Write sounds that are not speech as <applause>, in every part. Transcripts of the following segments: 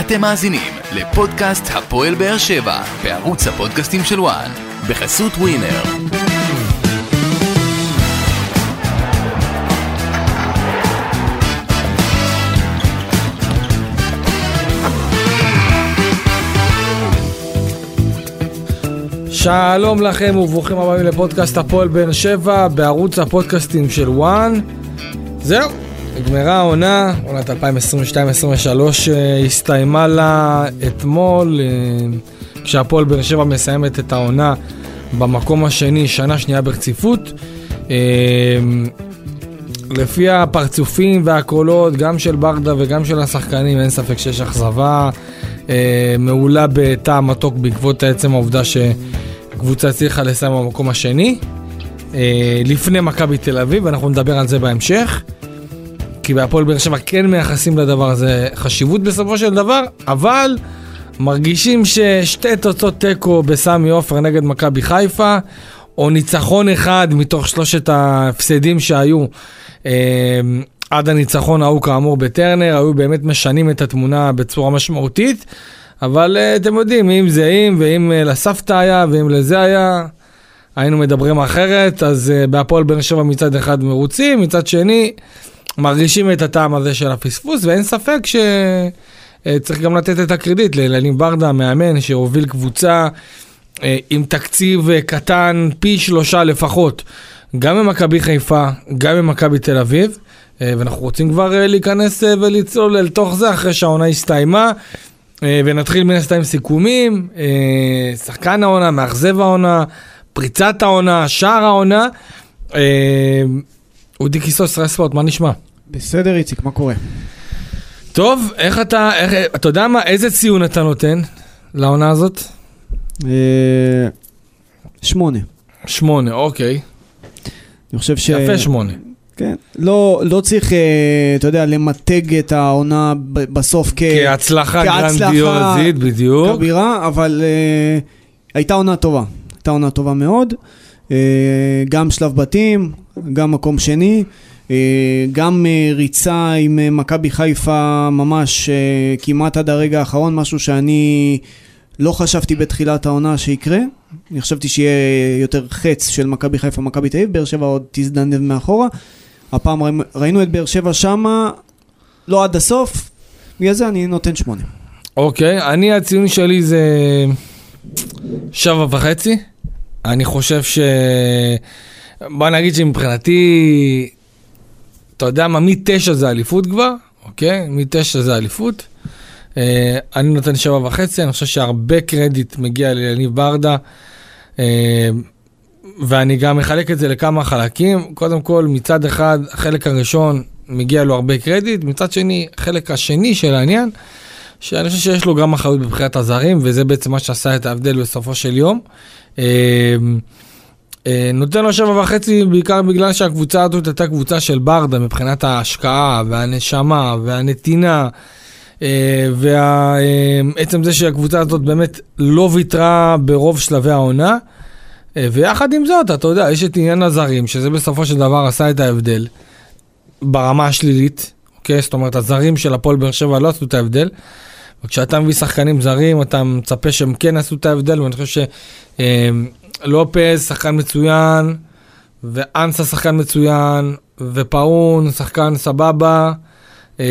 אתם מאזינים לפודקאסט הפועל באר שבע בערוץ הפודקאסטים של וואן בחסות ווינר. שלום לכם וברוכים הבאים לפודקאסט הפועל באר שבע בערוץ הפודקאסטים של וואן. זהו, נגמרה העונה, עונת 2022-2023 אה, הסתיימה לה אתמול, אה, כשהפועל באר שבע מסיימת את העונה במקום השני, שנה שנייה ברציפות. אה, לפי הפרצופים והקולות, גם של ברדה וגם של השחקנים, אין ספק שיש אכזבה מעולה בטעם מתוק בעקבות עצם העובדה שקבוצה הצליחה לסיים במקום השני. לפני מכבי תל אביב, ואנחנו נדבר על זה בהמשך. כי בהפועל באר שבע כן מייחסים לדבר הזה חשיבות בסופו של דבר, אבל מרגישים ששתי תוצאות תיקו בסמי עופר נגד מכבי חיפה, או ניצחון אחד מתוך שלושת ההפסדים שהיו אה, עד הניצחון ההוא כאמור בטרנר, היו באמת משנים את התמונה בצורה משמעותית, אבל אה, אתם יודעים, אם זה אם, ואם אה, לסבתא היה, ואם לזה היה, היינו מדברים אחרת, אז אה, בהפועל באר שבע מצד אחד מרוצים, מצד שני... מרגישים את הטעם הזה של הפספוס, ואין ספק שצריך גם לתת את הקרדיט לאלנים ברדה, המאמן, שהוביל קבוצה אה, עם תקציב אה, קטן פי שלושה לפחות, גם במכבי חיפה, גם במכבי תל אביב, אה, ואנחנו רוצים כבר להיכנס ולצלול אל תוך זה אחרי שהעונה הסתיימה. ונתחיל מן הסתם סיכומים, שחקן העונה, מאכזב העונה, פריצת העונה, שער העונה. אודי קיסוס, רספורט, מה נשמע? בסדר, איציק, מה קורה? טוב, איך אתה, איך, אתה יודע מה, איזה ציון אתה נותן לעונה הזאת? אה, שמונה. שמונה, אוקיי. אני חושב ש... יפה שמונה. כן, לא, לא צריך, אה, אתה יודע, למתג את העונה בסוף כ... כהצלחה גרנדיוזית, בדיוק. כבירה, אבל uh, הייתה עונה טובה. הייתה עונה טובה מאוד. Uh, גם שלב בתים, גם מקום שני. אה, גם אה, ריצה עם אה, מכבי חיפה ממש כמעט עד הרגע האחרון, משהו שאני לא חשבתי בתחילת העונה שיקרה. אני חשבתי שיהיה יותר חץ של מכבי חיפה, מכבי תל אביב, באר שבע עוד תזדנב מאחורה. הפעם ראינו את באר שבע שמה, לא עד הסוף, בגלל זה אני נותן שמונה. אוקיי, אני הציון שלי זה שבע וחצי. אני חושב ש... בוא נגיד שמבחינתי אתה יודע מה, מתשע זה אליפות כבר, אוקיי? מתשע זה אליפות. אה, אני נותן שבע וחצי, אני חושב שהרבה קרדיט מגיע ליניב ברדה. אה, ואני גם מחלק את זה לכמה חלקים. קודם כל, מצד אחד, החלק הראשון מגיע לו הרבה קרדיט, מצד שני, החלק השני של העניין, שאני חושב שיש לו גם אחריות בבחירת הזרים, וזה בעצם מה שעשה את ההבדל בסופו של יום. אה, אה, נותן לו שבע וחצי בעיקר בגלל שהקבוצה הזאת הייתה קבוצה של ברדה מבחינת ההשקעה והנשמה והנתינה. אה, ועצם זה שהקבוצה הזאת באמת לא ויתרה ברוב שלבי העונה. אה, ויחד עם זאת, אתה יודע, יש את עניין הזרים, שזה בסופו של דבר עשה את ההבדל ברמה השלילית, אוקיי? זאת אומרת, הזרים של הפועל באר שבע לא עשו את ההבדל. וכשאתה מביא שחקנים זרים, אתה מצפה שהם כן עשו את ההבדל, ואני חושב ש... לופז, שחקן מצוין, ואנסה שחקן מצוין, ופאון, שחקן סבבה, אה,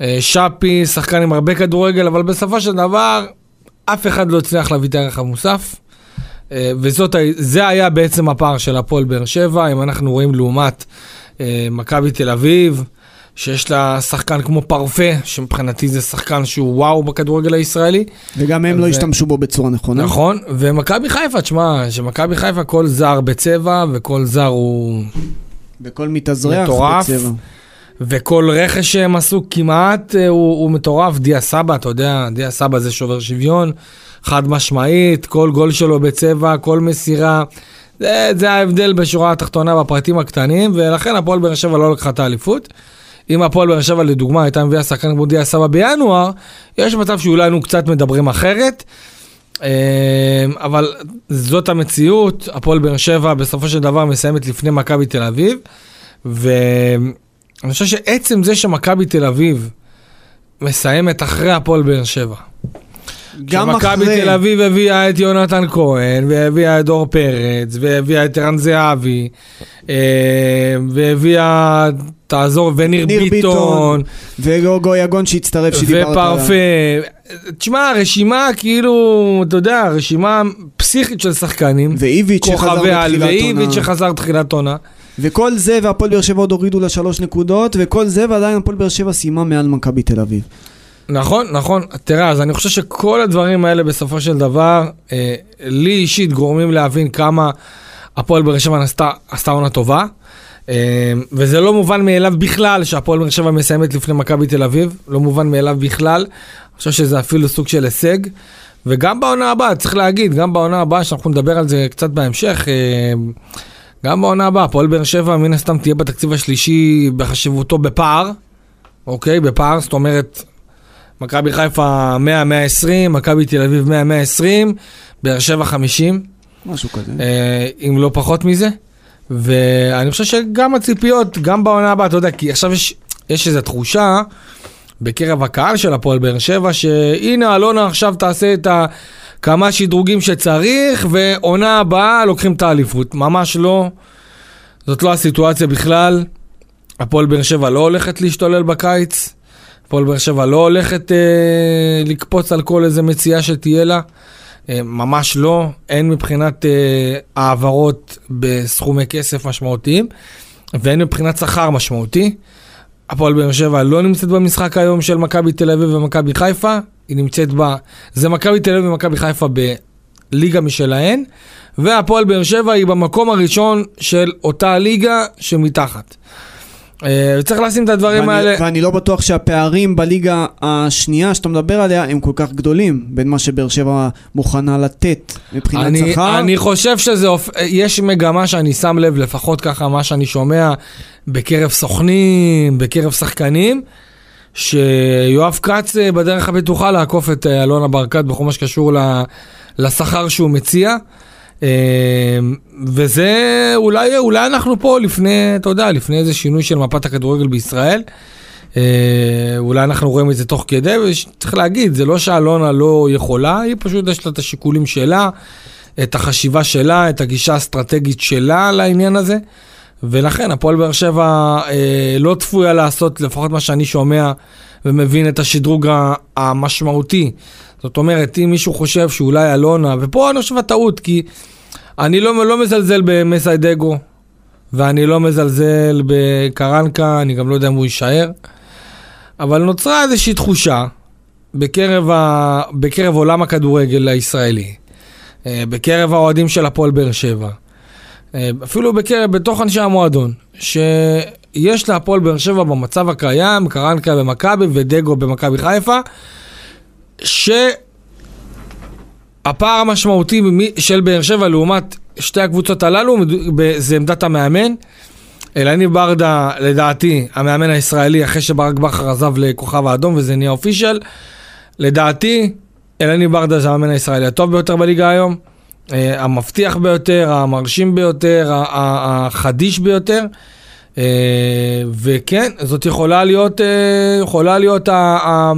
אה, שפי, שחקן עם הרבה כדורגל, אבל בסופו של דבר, אף אחד לא הצליח להביא את הערך המוסף. אה, וזה היה בעצם הפער של הפועל באר שבע, אם אנחנו רואים לעומת מכבי תל אביב, שיש לה שחקן כמו פרפה, שמבחינתי זה שחקן שהוא וואו בכדורגל הישראלי. וגם הם לא ו... לא השתמשו בו בצורה נכונה. נכון, ומכבי חיפה, תשמע, שמכבי חיפה כל זר בצבע, וכל זר הוא... וכל מתאזרח בצבע. וכל רכש שהם עשו כמעט אה, הוא, הוא מטורף. דיה סבא, אתה יודע, דיה סבא זה שובר שוויון, חד משמעית, כל גול שלו בצבע, כל מסירה. זה, זה ההבדל בשורה התחתונה בפרטים הקטנים, ולכן הפועל באר שבע לא לקחה את האליפות. אם הפועל באר שבע לדוגמה הייתה מביאה שחקן כמו דיה סבא בינואר, יש מצב שאולי היינו קצת מדברים אחרת. אמ, אבל זאת המציאות, הפועל באר שבע בסופו של דבר מסיימת לפני מכבי תל אביב. ואני חושב שעצם זה שמכבי תל אביב מסיימת אחרי הפועל באר שבע. גם אחרי... תל אביב הביאה את יונתן כהן, והביאה את דור פרץ, והביאה את ערן זהבי, אה, והביאה, תעזור, וניר ניר ביטון, וגוגו יגון שהצטרף שדיברת עליו. ופרפה. תשמע, רשימה כאילו, אתה יודע, רשימה פסיכית של שחקנים. ואיביץ' שחזר בתחילת ואיביץ' עונה. שחזר תחילת עונה. וכל זה, והפועל באר שבע עוד הורידו לה שלוש נקודות, וכל זה, ועדיין הפועל באר שבע סיימה מעל מכבי תל אביב. נכון, נכון. תראה, אז אני חושב שכל הדברים האלה בסופו של דבר, אה, לי אישית גורמים להבין כמה הפועל באר שבע עשתה, עונה טובה. אה, וזה לא מובן מאליו בכלל שהפועל באר שבע מסיימת לפני מכבי תל אביב, לא מובן מאליו בכלל. אני חושב שזה אפילו סוג של הישג. וגם בעונה הבאה, צריך להגיד, גם בעונה הבאה, שאנחנו נדבר על זה קצת בהמשך, אה, גם בעונה הבאה, הפועל באר שבע מן הסתם תהיה בתקציב השלישי בחשיבותו בפער, אוקיי? בפער, זאת אומרת, מכבי חיפה 100-120, מכבי תל אביב 100-120, באר שבע 50, משהו כזה. אה, אם לא פחות מזה. ואני חושב שגם הציפיות, גם בעונה הבאה, אתה יודע, כי עכשיו יש, יש איזו תחושה בקרב הקהל של הפועל באר שבע, שהנה אלונה עכשיו תעשה את ה... כמה שדרוגים שצריך, ועונה הבאה לוקחים את האליפות. ממש לא. זאת לא הסיטואציה בכלל. הפועל באר שבע לא הולכת להשתולל בקיץ. הפועל באר שבע לא הולכת אה, לקפוץ על כל איזה מציאה שתהיה לה. אה, ממש לא. אין מבחינת אה, העברות בסכומי כסף משמעותיים, ואין מבחינת שכר משמעותי. הפועל באר שבע לא נמצאת במשחק היום של מכבי תל אביב ומכבי חיפה, היא נמצאת ב... זה מכבי תל אביב ומכבי חיפה בליגה משלהן, והפועל באר שבע היא במקום הראשון של אותה ליגה שמתחת. אה, וצריך לשים את הדברים ואני, האלה... ואני לא בטוח שהפערים בליגה השנייה שאתה מדבר עליה הם כל כך גדולים בין מה שבאר שבע מוכנה לתת מבחינת אני, שכר. אני חושב שזה, יש מגמה שאני שם לב, לפחות ככה מה שאני שומע בקרב סוכנים, בקרב שחקנים, שיואב כץ אה, בדרך הבטוחה לעקוף את אה, אלונה ברקת בכל מה שקשור לשכר שהוא מציע. אה, וזה אולי, אולי אנחנו פה לפני, אתה יודע, לפני איזה שינוי של מפת הכדורגל בישראל. אה, אולי אנחנו רואים את זה תוך כדי, וצריך להגיד, זה לא שאלונה לא יכולה, היא פשוט יש לה את השיקולים שלה, את החשיבה שלה, את הגישה האסטרטגית שלה לעניין הזה, ולכן הפועל באר שבע אה, לא צפויה לעשות, לפחות מה שאני שומע ומבין את השדרוג המשמעותי. זאת אומרת, אם מישהו חושב שאולי אלונה, ופה אני חושב הטעות, כי אני לא, לא מזלזל במסיידגו, ואני לא מזלזל בקרנקה, אני גם לא יודע אם הוא יישאר. אבל נוצרה איזושהי תחושה בקרב, ה... בקרב עולם הכדורגל הישראלי, אה, בקרב האוהדים של הפועל באר שבע, אה, אפילו בקרב, בתוך אנשי המועדון, שיש להפועל באר שבע במצב הקיים, קרנקה במכבי ודגו במכבי חיפה, שהפער המשמעותי של באר שבע לעומת שתי הקבוצות הללו זה עמדת המאמן. אלניב ברדה, לדעתי, המאמן הישראלי, אחרי שברק בכר עזב לכוכב האדום וזה נהיה אופישל, לדעתי, אלניב ברדה זה המאמן הישראלי הטוב ביותר בליגה היום, אה, המבטיח ביותר, המרשים ביותר, החדיש ביותר. אה, וכן, זאת יכולה להיות, אה, יכולה להיות ה-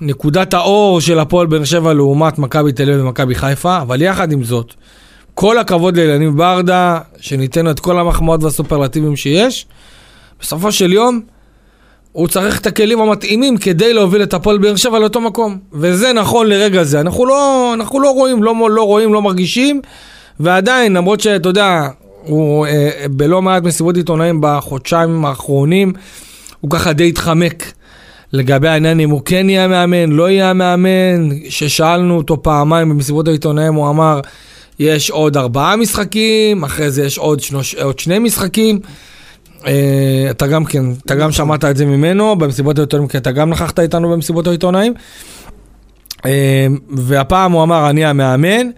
נקודת האור של הפועל באר שבע לעומת מכבי תל אביב ומכבי חיפה, אבל יחד עם זאת, כל הכבוד לאילניב ברדה, שניתן את כל המחמאות והסופרלטיבים שיש. בסופו של יום, הוא צריך את הכלים המתאימים כדי להוביל את הפועל באר שבע לאותו מקום. וזה נכון לרגע זה. אנחנו לא, אנחנו לא רואים, לא, לא רואים, לא מרגישים, ועדיין, למרות שאתה יודע, הוא אה, בלא מעט מסיבות עיתונאים בחודשיים האחרונים, הוא ככה די התחמק. לגבי העניין אם הוא כן יהיה מאמן, לא יהיה מאמן, ששאלנו אותו פעמיים במסיבות העיתונאים, הוא אמר, יש עוד ארבעה משחקים, אחרי זה יש עוד, שנוש, עוד שני משחקים. Uh, אתה גם כן, אתה גם שמעת את זה ממנו במסיבות העיתונאים, כי אתה גם נכחת איתנו במסיבות העיתונאים. Uh, והפעם הוא אמר, אני המאמן,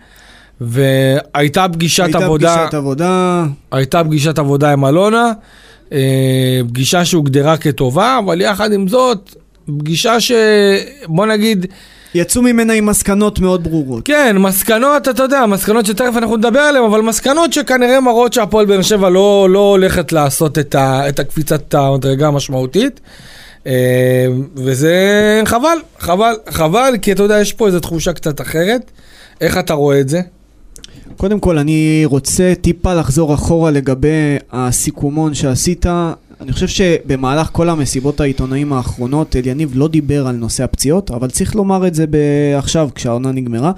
והייתה פגישת הייתה עבודה, פגישת עבודה, הייתה פגישת עבודה עם אלונה, uh, פגישה שהוגדרה כטובה, אבל יחד עם זאת, פגישה ש... בוא נגיד, יצאו ממנה עם מסקנות מאוד ברורות. כן, מסקנות, אתה יודע, מסקנות שתכף אנחנו נדבר עליהן, אבל מסקנות שכנראה מראות שהפועל באר שבע לא, לא הולכת לעשות את, ה, את הקפיצת המדרגה המשמעותית. אה, וזה חבל, חבל, חבל, כי אתה יודע, יש פה איזו תחושה קצת אחרת. איך אתה רואה את זה? קודם כל, אני רוצה טיפה לחזור אחורה לגבי הסיכומון שעשית. אני חושב שבמהלך כל המסיבות העיתונאים האחרונות, אליניב לא דיבר על נושא הפציעות, אבל צריך לומר את זה עכשיו, כשהעונה נגמרה.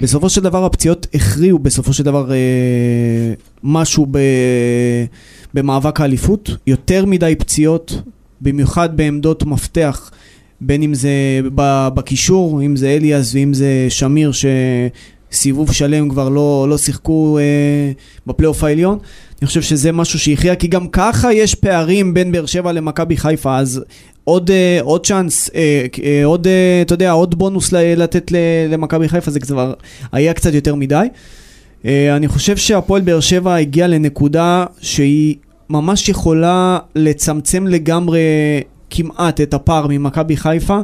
בסופו של דבר הפציעות הכריעו בסופו של דבר אה, משהו ב, במאבק האליפות. יותר מדי פציעות, במיוחד בעמדות מפתח, בין אם זה בקישור, אם זה אליאס ואם זה שמיר, שסיבוב שלם כבר לא, לא שיחקו אה, בפלייאוף העליון. אני חושב שזה משהו שהכריע, כי גם ככה יש פערים בין באר שבע למכבי חיפה, אז עוד, אה, עוד צ'אנס, אה, אה, עוד, אה, אתה יודע, עוד בונוס לתת למכבי חיפה, זה כבר היה קצת יותר מדי. אה, אני חושב שהפועל באר שבע הגיע לנקודה שהיא ממש יכולה לצמצם לגמרי כמעט את הפער ממכבי חיפה.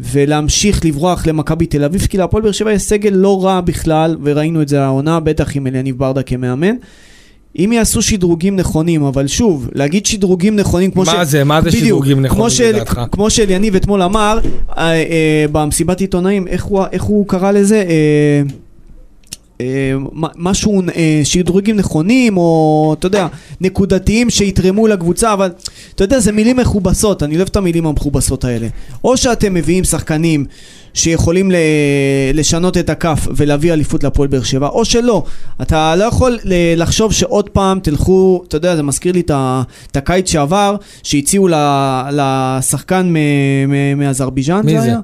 ולהמשיך לברוח למכבי תל אביב, כי להפועל באר שבע יש סגל לא רע בכלל, וראינו את זה העונה, בטח עם אליניב ברדה כמאמן. אם יעשו שדרוגים נכונים, אבל שוב, להגיד שדרוגים נכונים כמו מה ש... מה זה? מה זה בדיוק, שדרוגים נכונים לדעתך? כמו שאליניב אתמול אמר, אה, אה, במסיבת עיתונאים, איך הוא, איך הוא קרא לזה? אה, משהו, אה, שדרוגים נכונים, או אתה יודע, נקודתיים שיתרמו לקבוצה, אבל אתה יודע, זה מילים מכובסות, אני אוהב את המילים המכובסות האלה. או שאתם מביאים שחקנים שיכולים לשנות את הכף ולהביא אליפות לפועל באר שבע, או שלא. אתה לא יכול לחשוב שעוד פעם תלכו, אתה יודע, זה מזכיר לי את הקיץ שעבר, שהציעו לשחקן מאזרבייג'אן, מי זה? אה,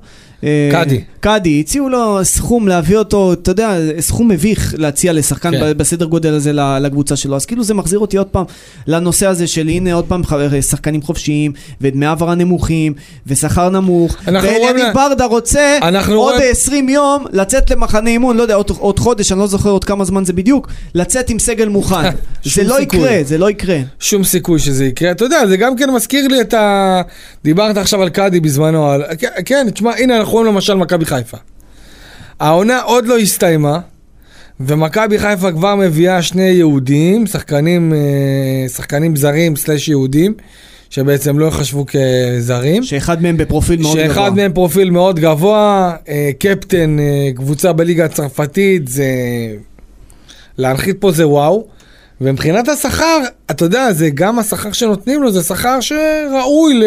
קאדי. קאדי, הציעו לו סכום להביא אותו, אתה יודע, סכום מביך להציע לשחקן כן. בסדר גודל הזה לקבוצה שלו. אז כאילו זה מחזיר אותי עוד פעם לנושא הזה של הנה עוד פעם שחקנים חופשיים, ודמי העברה נמוכים, ושכר נמוך. ואליניב ברדה רוצה עוד רואים... 20 יום לצאת למחנה אימון, לא יודע, עוד, עוד חודש, אני לא זוכר עוד כמה זמן זה בדיוק, לצאת עם סגל מוכן. זה לא סיכוי. יקרה, זה לא יקרה. שום סיכוי שזה יקרה. אתה יודע, זה גם כן מזכיר לי את ה... דיברת עכשיו על קאדי בזמנו, על... כן, תשמע, הנה אנחנו רואים למשל מכבי חיפה. העונה עוד לא הסתיימה, ומכבי חיפה כבר מביאה שני יהודים, שחקנים, אה, שחקנים זרים סלאש יהודים, שבעצם לא יחשבו כזרים. שאחד מהם בפרופיל מאוד שאחד גבוה. שאחד מהם פרופיל מאוד גבוה, אה, קפטן אה, קבוצה בליגה הצרפתית, זה... להנחית פה זה וואו. ומבחינת השכר, אתה יודע, זה גם השכר שנותנים לו, זה שכר שראוי ל...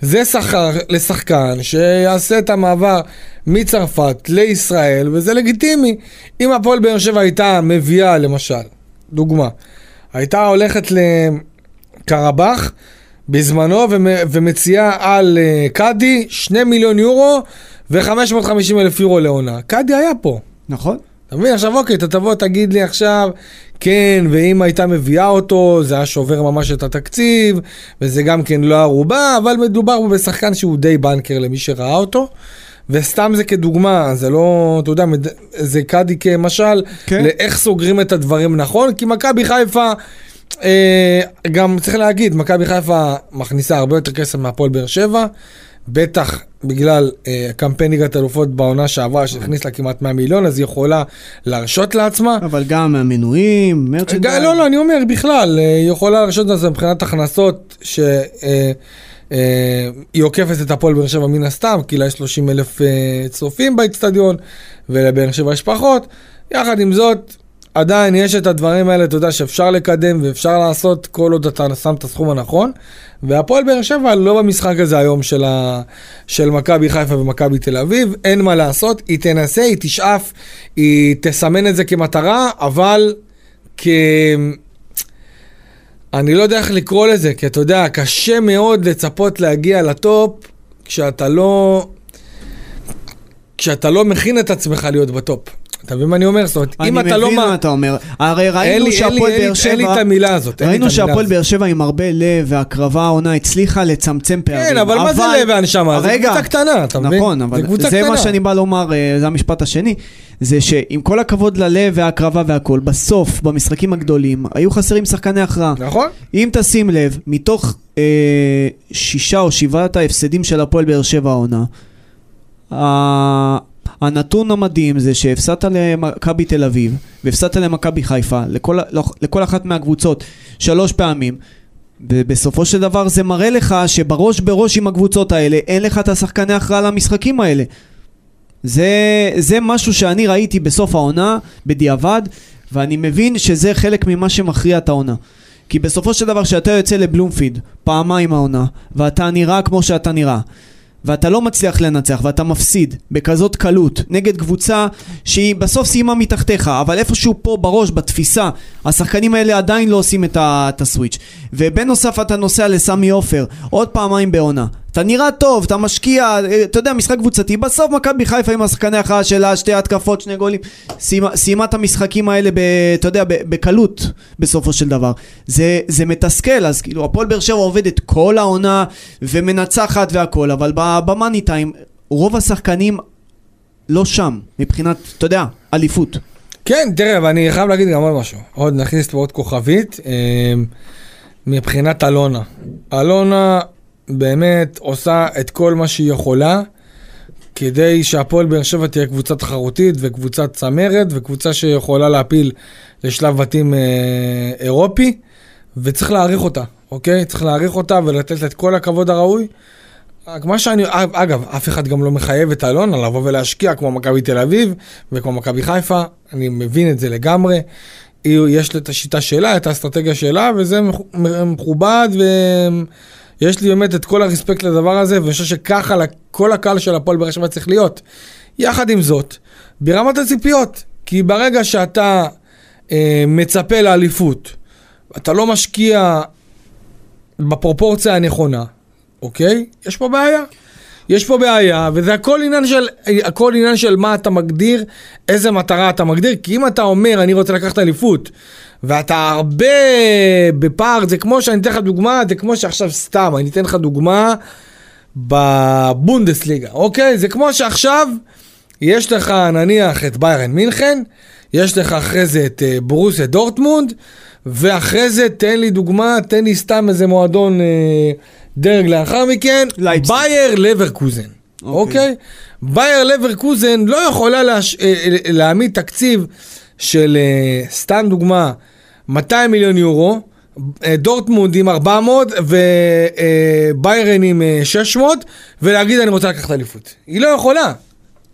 זה שכר לשחקן שיעשה את המעבר מצרפת לישראל, וזה לגיטימי. אם הפועל באר שבע הייתה מביאה, למשל, דוגמה, הייתה הולכת לקרבח בזמנו ומציעה על אה, קאדי 2 מיליון יורו ו-550 אלף יורו לעונה. קאדי היה פה. נכון. אתה מבין? עכשיו אוקיי, אתה תבוא, תגיד לי עכשיו, כן, ואם הייתה מביאה אותו, זה היה שובר ממש את התקציב, וזה גם כן לא ערובה, אבל מדובר פה בשחקן שהוא די בנקר למי שראה אותו. וסתם זה כדוגמה, זה לא, אתה יודע, זה קאדי כמשל, כן. לאיך סוגרים את הדברים נכון, כי מכבי חיפה, אה, גם צריך להגיד, מכבי חיפה מכניסה הרבה יותר כסף מהפועל באר שבע, בטח בגלל אה, קמפיין ליגת אלופות בעונה שעברה שהכניס לה כמעט 100 מיליון, אז היא יכולה להרשות לעצמה. אבל גם מהמנויים, מרצ'נדייז. לא, לא, אני אומר בכלל, אה, היא יכולה להרשות לעצמה מבחינת הכנסות שהיא אה, אה, עוקפת את הפועל באר שבע מן הסתם, כי לה יש 30 אלף אה, צופים באצטדיון, ולבאר שבע יש פחות. יחד עם זאת, עדיין יש את הדברים האלה, אתה יודע, שאפשר לקדם ואפשר לעשות כל עוד אתה שם את הסכום הנכון. והפועל באר שבע לא במשחק הזה היום של, ה... של מכבי חיפה ומכבי תל אביב, אין מה לעשות, היא תנסה, היא תשאף, היא תסמן את זה כמטרה, אבל כ... אני לא יודע איך לקרוא לזה, כי אתה יודע, קשה מאוד לצפות להגיע לטופ כשאתה לא... כשאתה לא מכין את עצמך להיות בטופ. אתה מבין מה אני אומר? זאת אומרת, אם אתה לא... אני מבין מה אתה אומר. הרי ראינו שהפועל באר שבע... אין לי את המילה הזאת. ראינו שהפועל באר שבע עם הרבה לב והקרבה העונה הצליחה לצמצם פערים. כן, אבל מה זה לב והנשמה? זה קבוצה קטנה, אתה מבין? נכון, אבל זה מה שאני בא לומר, אה, זה המשפט השני. זה שעם כל הכבוד ללב וההקרבה והכל, בסוף, במשחקים הגדולים, היו חסרים שחקני הכרעה. נכון. אם תשים לב, מתוך אה, שישה או שבעת ההפסדים של הפועל באר שבע העונה, הנתון המדהים זה שהפסדת למכבי תל אביב והפסדת למכבי חיפה, לכל, לכל אחת מהקבוצות שלוש פעמים. ובסופו של דבר זה מראה לך שבראש בראש עם הקבוצות האלה אין לך את השחקני הכרעה למשחקים האלה. זה, זה משהו שאני ראיתי בסוף העונה, בדיעבד, ואני מבין שזה חלק ממה שמכריע את העונה. כי בסופו של דבר כשאתה יוצא לבלומפיד פעמיים העונה, ואתה נראה כמו שאתה נראה, ואתה לא מצליח לנצח ואתה מפסיד בכזאת קלות נגד קבוצה שהיא בסוף סיימה מתחתיך אבל איפשהו פה בראש בתפיסה השחקנים האלה עדיין לא עושים את, ה- את הסוויץ' ובנוסף אתה נוסע לסמי עופר עוד פעמיים בעונה אתה נראה טוב, אתה משקיע, אתה יודע, משחק קבוצתי, בסוף מכבי חיפה עם השחקני הכרעה שלה, שתי התקפות, שני גולים, סיימה את המשחקים האלה, ב, אתה יודע, בקלות בסופו של דבר. זה, זה מתסכל, אז כאילו, הפועל באר שבע עובדת כל העונה ומנצחת והכל, אבל במאני טיים, רוב השחקנים לא שם, מבחינת, אתה יודע, אליפות. כן, תראה, ואני חייב להגיד גם עוד משהו. עוד נכניס פה עוד כוכבית. אה, מבחינת אלונה. אלונה באמת עושה את כל מה שהיא יכולה כדי שהפועל באר שבע תהיה קבוצה תחרותית וקבוצה צמרת וקבוצה שיכולה להפיל לשלב בתים אה, אירופי וצריך להעריך אותה, אוקיי? צריך להעריך אותה ולתת את כל הכבוד הראוי. מה שאני, אגב, אף אחד גם לא מחייב את אלונה לבוא ולהשקיע כמו מכבי תל אביב וכמו מכבי חיפה, אני מבין את זה לגמרי. יש לה את השיטה שלה, את האסטרטגיה שלה, וזה מכובד ו... יש לי באמת את כל הרספקט לדבר הזה, ואני חושב שככה כל הקהל של הפועל באר שבע צריך להיות. יחד עם זאת, ברמת הציפיות, כי ברגע שאתה אה, מצפה לאליפות, אתה לא משקיע בפרופורציה הנכונה, אוקיי? יש פה בעיה. יש פה בעיה, וזה הכל עניין של, הכל עניין של מה אתה מגדיר, איזה מטרה אתה מגדיר, כי אם אתה אומר, אני רוצה לקחת אליפות, ואתה הרבה בפער, זה כמו שאני אתן לך דוגמה, זה כמו שעכשיו סתם, אני אתן לך דוגמה בבונדסליגה, אוקיי? זה כמו שעכשיו יש לך נניח את ביירן מינכן, יש לך אחרי זה את אה, בורוסיה דורטמונד, ואחרי זה תן לי דוגמה, תן לי סתם איזה מועדון אה, דרג לאחר מכן, לייפציג. באייר לברקוזן, אוקיי? אוקיי? בייר לברקוזן לא יכולה להש... אה, להעמיד תקציב של, סתם דוגמה, 200 מיליון יורו, אה, דורטמונד עם 400 וביירן עם 600, אה, ולהגיד אני רוצה לקחת אליפות. היא לא יכולה.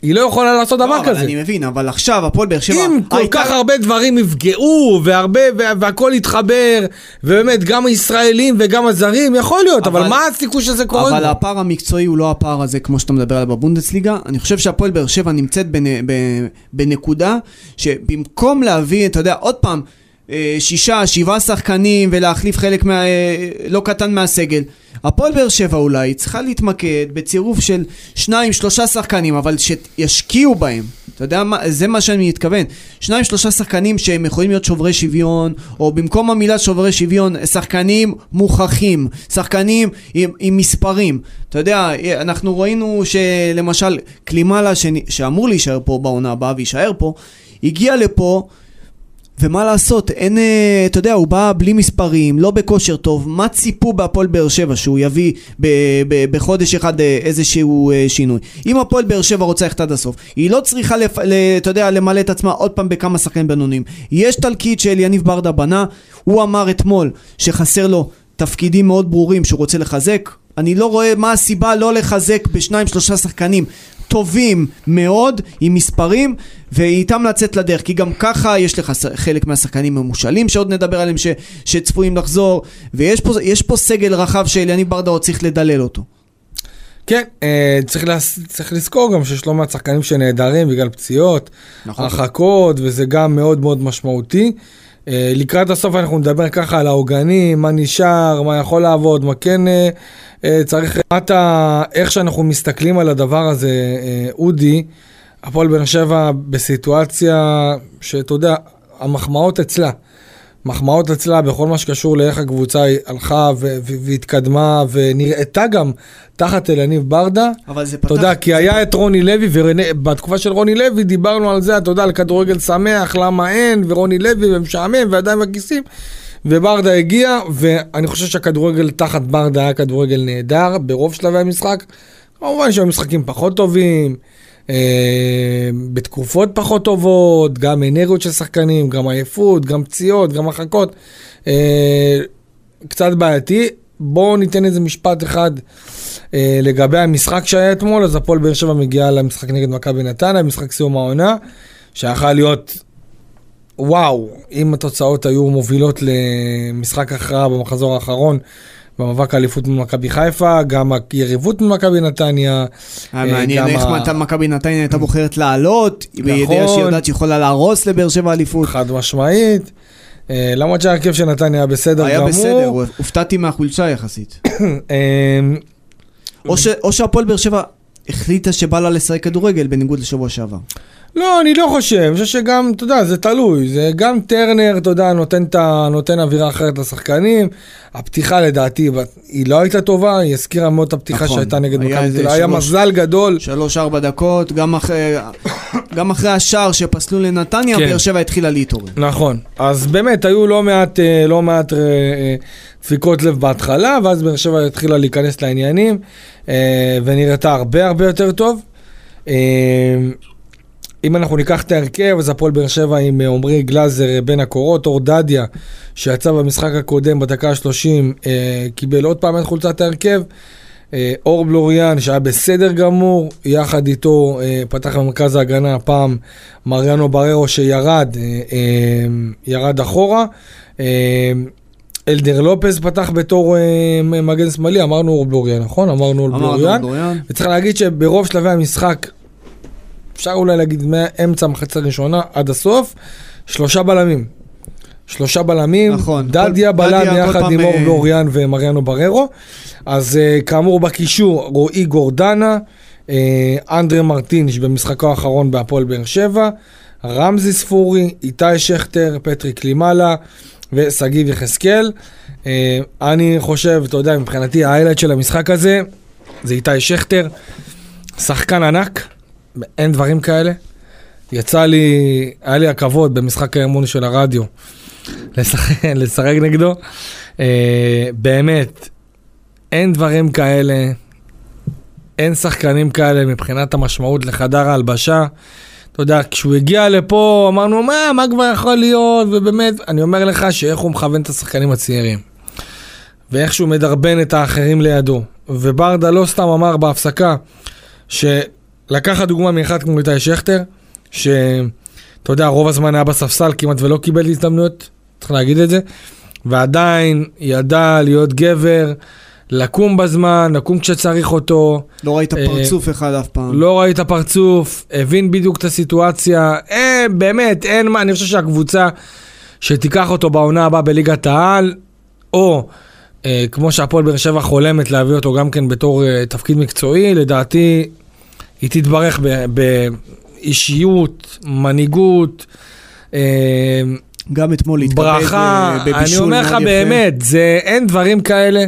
היא לא יכולה לעשות לא, דבר אבל כזה. אני מבין, אבל עכשיו הפועל באר שבע... אם כל הייתה... כך הרבה דברים יפגעו, והרבה, והכל יתחבר, ובאמת גם הישראלים וגם הזרים, יכול להיות, אבל, אבל מה הסיכוי שזה קורה? אבל הפער המקצועי הוא לא הפער הזה כמו שאתה מדבר עליו בבונדסליגה. אני חושב שהפועל באר שבע נמצאת בנ... בנקודה שבמקום להביא, אתה יודע, עוד פעם... אה, שישה, שבעה שחקנים ולהחליף חלק מה... אה, לא קטן מהסגל. הפועל באר שבע אולי צריכה להתמקד בצירוף של שניים, שלושה שחקנים, אבל שישקיעו בהם. אתה יודע מה, זה מה שאני מתכוון. שניים, שלושה שחקנים שהם יכולים להיות שוברי שוויון, או במקום המילה שוברי שוויון, שחקנים מוכחים, שחקנים עם, עם מספרים. אתה יודע, אנחנו ראינו שלמשל קלימלה שאמור להישאר פה בעונה הבאה ויישאר פה, הגיע לפה ומה לעשות, אין, אה, אתה יודע, הוא בא בלי מספרים, לא בכושר טוב, מה ציפו בהפועל באר שבע שהוא יביא ב, ב, בחודש אחד אה, איזשהו אה, שינוי? אם הפועל באר שבע רוצה ללכת עד הסוף, היא לא צריכה, לפ, ל, אתה יודע, למלא את עצמה עוד פעם בכמה שחקנים בינוניים. יש תלקיט של יניב ברדה בנה, הוא אמר אתמול שחסר לו תפקידים מאוד ברורים שהוא רוצה לחזק, אני לא רואה מה הסיבה לא לחזק בשניים שלושה שחקנים טובים מאוד עם מספרים ואיתם לצאת לדרך כי גם ככה יש לך חלק מהשחקנים המושאלים שעוד נדבר עליהם ש, שצפויים לחזור ויש פה, פה סגל רחב שאליניב ברדה עוד צריך לדלל אותו. כן, אה, צריך, לס... צריך לזכור גם שיש לא מעט שחקנים שנעדרים בגלל פציעות, נכון. הרחקות, וזה גם מאוד מאוד משמעותי. אה, לקראת הסוף אנחנו נדבר ככה על העוגנים, מה נשאר, מה יכול לעבוד, מה כן אה, אה, צריך, אתה, איך שאנחנו מסתכלים על הדבר הזה, אודי, הפועל באר שבע בסיטואציה שאתה יודע, המחמאות אצלה. מחמאות אצלה בכל מה שקשור לאיך הקבוצה הלכה והתקדמה ונראתה גם תחת אלניב ברדה. אבל זה פתח... אתה יודע, כי היה את רוני לוי, ובתקופה של רוני לוי דיברנו על זה, אתה יודע, על כדורגל שמח, למה אין, ורוני לוי ומשעמם, וידיים בכיסים. וברדה הגיע, ואני חושב שהכדורגל תחת ברדה היה כדורגל נהדר ברוב שלבי המשחק. כמובן שהיו משחקים פחות טובים. אה, בתקופות פחות טובות, גם אנרגיות של שחקנים, גם עייפות, גם פציעות, גם הרחקות. אה, קצת בעייתי. בואו ניתן איזה משפט אחד אה, לגבי המשחק שהיה אתמול, אז הפועל באר שבע מגיעה למשחק נגד מכבי נתניה, משחק סיום העונה, שיכול להיות, וואו, אם התוצאות היו מובילות למשחק הכרעה במחזור האחרון, במאבק האליפות מול מכבי חיפה, גם היריבות מול מכבי נתניה. היה אה, מעניין גם איך ה- מתי מכבי נתניה הייתה בוחרת לעלות, בידיעה שהיא יודעת שהיא יכולה להרוס לבאר שבע אליפות. חד משמעית. אה, למרות שההרכב של נתניה היה בסדר היה גמור. בסדר, הופתעתי מהחולשה יחסית. <coughs> אה, או ש- או שהפועל באר שבע החליטה שבא לה לשחק כדורגל בניגוד לשבוע שעבר. לא, אני לא חושב, אני חושב שגם, אתה יודע, זה תלוי, זה גם טרנר, אתה יודע, נותן, ה- נותן אווירה אחרת לשחקנים. הפתיחה לדעתי, היא לא הייתה טובה, היא הזכירה מאוד את הפתיחה נכון, שהייתה נגד מכבי תל היה מזל גדול. שלוש-ארבע דקות, גם אחרי, גם אחרי השער שפסלו לנתניה, כן. באר שבע התחילה להתעורר. נכון, אז באמת היו לא מעט, אה, לא מעט אה, אה, דפיקות לב בהתחלה, ואז באר שבע התחילה להיכנס לעניינים, ונראתה הרבה הרבה יותר טוב. אם אנחנו ניקח את ההרכב, אז הפועל באר שבע עם אה, עמרי גלאזר אה, בין הקורות, אור דדיה, שיצא במשחק הקודם בדקה ה-30, אה, קיבל עוד פעם את חולצת ההרכב. אה, אור בלוריאן שהיה בסדר גמור, יחד איתו אה, פתח במרכז ההגנה הפעם מריאנו בררו שירד, אה, אה, ירד אחורה. אה, אלדר לופז פתח בתור אה, מגן שמאלי, אמרנו אור בלוריאן, נכון? אמרנו אור. בלוריאן. וצריך להגיד שברוב שלבי המשחק, אפשר אולי להגיד מאמצע המחצית הראשונה עד הסוף, שלושה בלמים. שלושה בלמים, נכון. דדיה כל- בלם דדיה יחד עם אור אה, בלוריאן ומריאנו בררו. אז אה, כאמור בקישור, רועי גורדנה, אה, אנדרה מרטינש במשחקו האחרון בהפועל באר שבע, רמזי ספורי, איתי שכטר, פטריק לימאלה ושגיב יחזקאל. אה, אני חושב, אתה יודע, מבחינתי האיילייט של המשחק הזה זה איתי שכטר, שחקן ענק, אין דברים כאלה. יצא לי, היה לי הכבוד במשחק האמון של הרדיו לשחק, <laughs> לשחק נגדו. אה, באמת, אין דברים כאלה, אין שחקנים כאלה מבחינת המשמעות לחדר ההלבשה. אתה יודע, כשהוא הגיע לפה אמרנו, מה, מה כבר יכול להיות, ובאמת, אני אומר לך שאיך הוא מכוון את השחקנים הצעירים. ואיך שהוא מדרבן את האחרים לידו. וברדה לא סתם אמר בהפסקה, שלקחת דוגמה מאחד כמו איתי שכטר, שאתה יודע, רוב הזמן היה בספסל, כמעט ולא קיבל הזדמנויות, צריך להגיד את זה, ועדיין ידע להיות גבר, לקום בזמן, לקום כשצריך אותו, לא ראית אה, פרצוף אחד אף פעם. לא ראית פרצוף, הבין בדיוק את הסיטואציה, אה, באמת, אין מה, אני חושב שהקבוצה שתיקח אותו בעונה הבאה בליגת העל, או אה, כמו שהפועל באר שבע חולמת להביא אותו גם כן בתור אה, תפקיד מקצועי, לדעתי היא תתברך באישיות, מנהיגות, אה, גם אתמול ברכה, אה, בבישול אני אומר לך מאוד יפה. באמת, זה, אין דברים כאלה,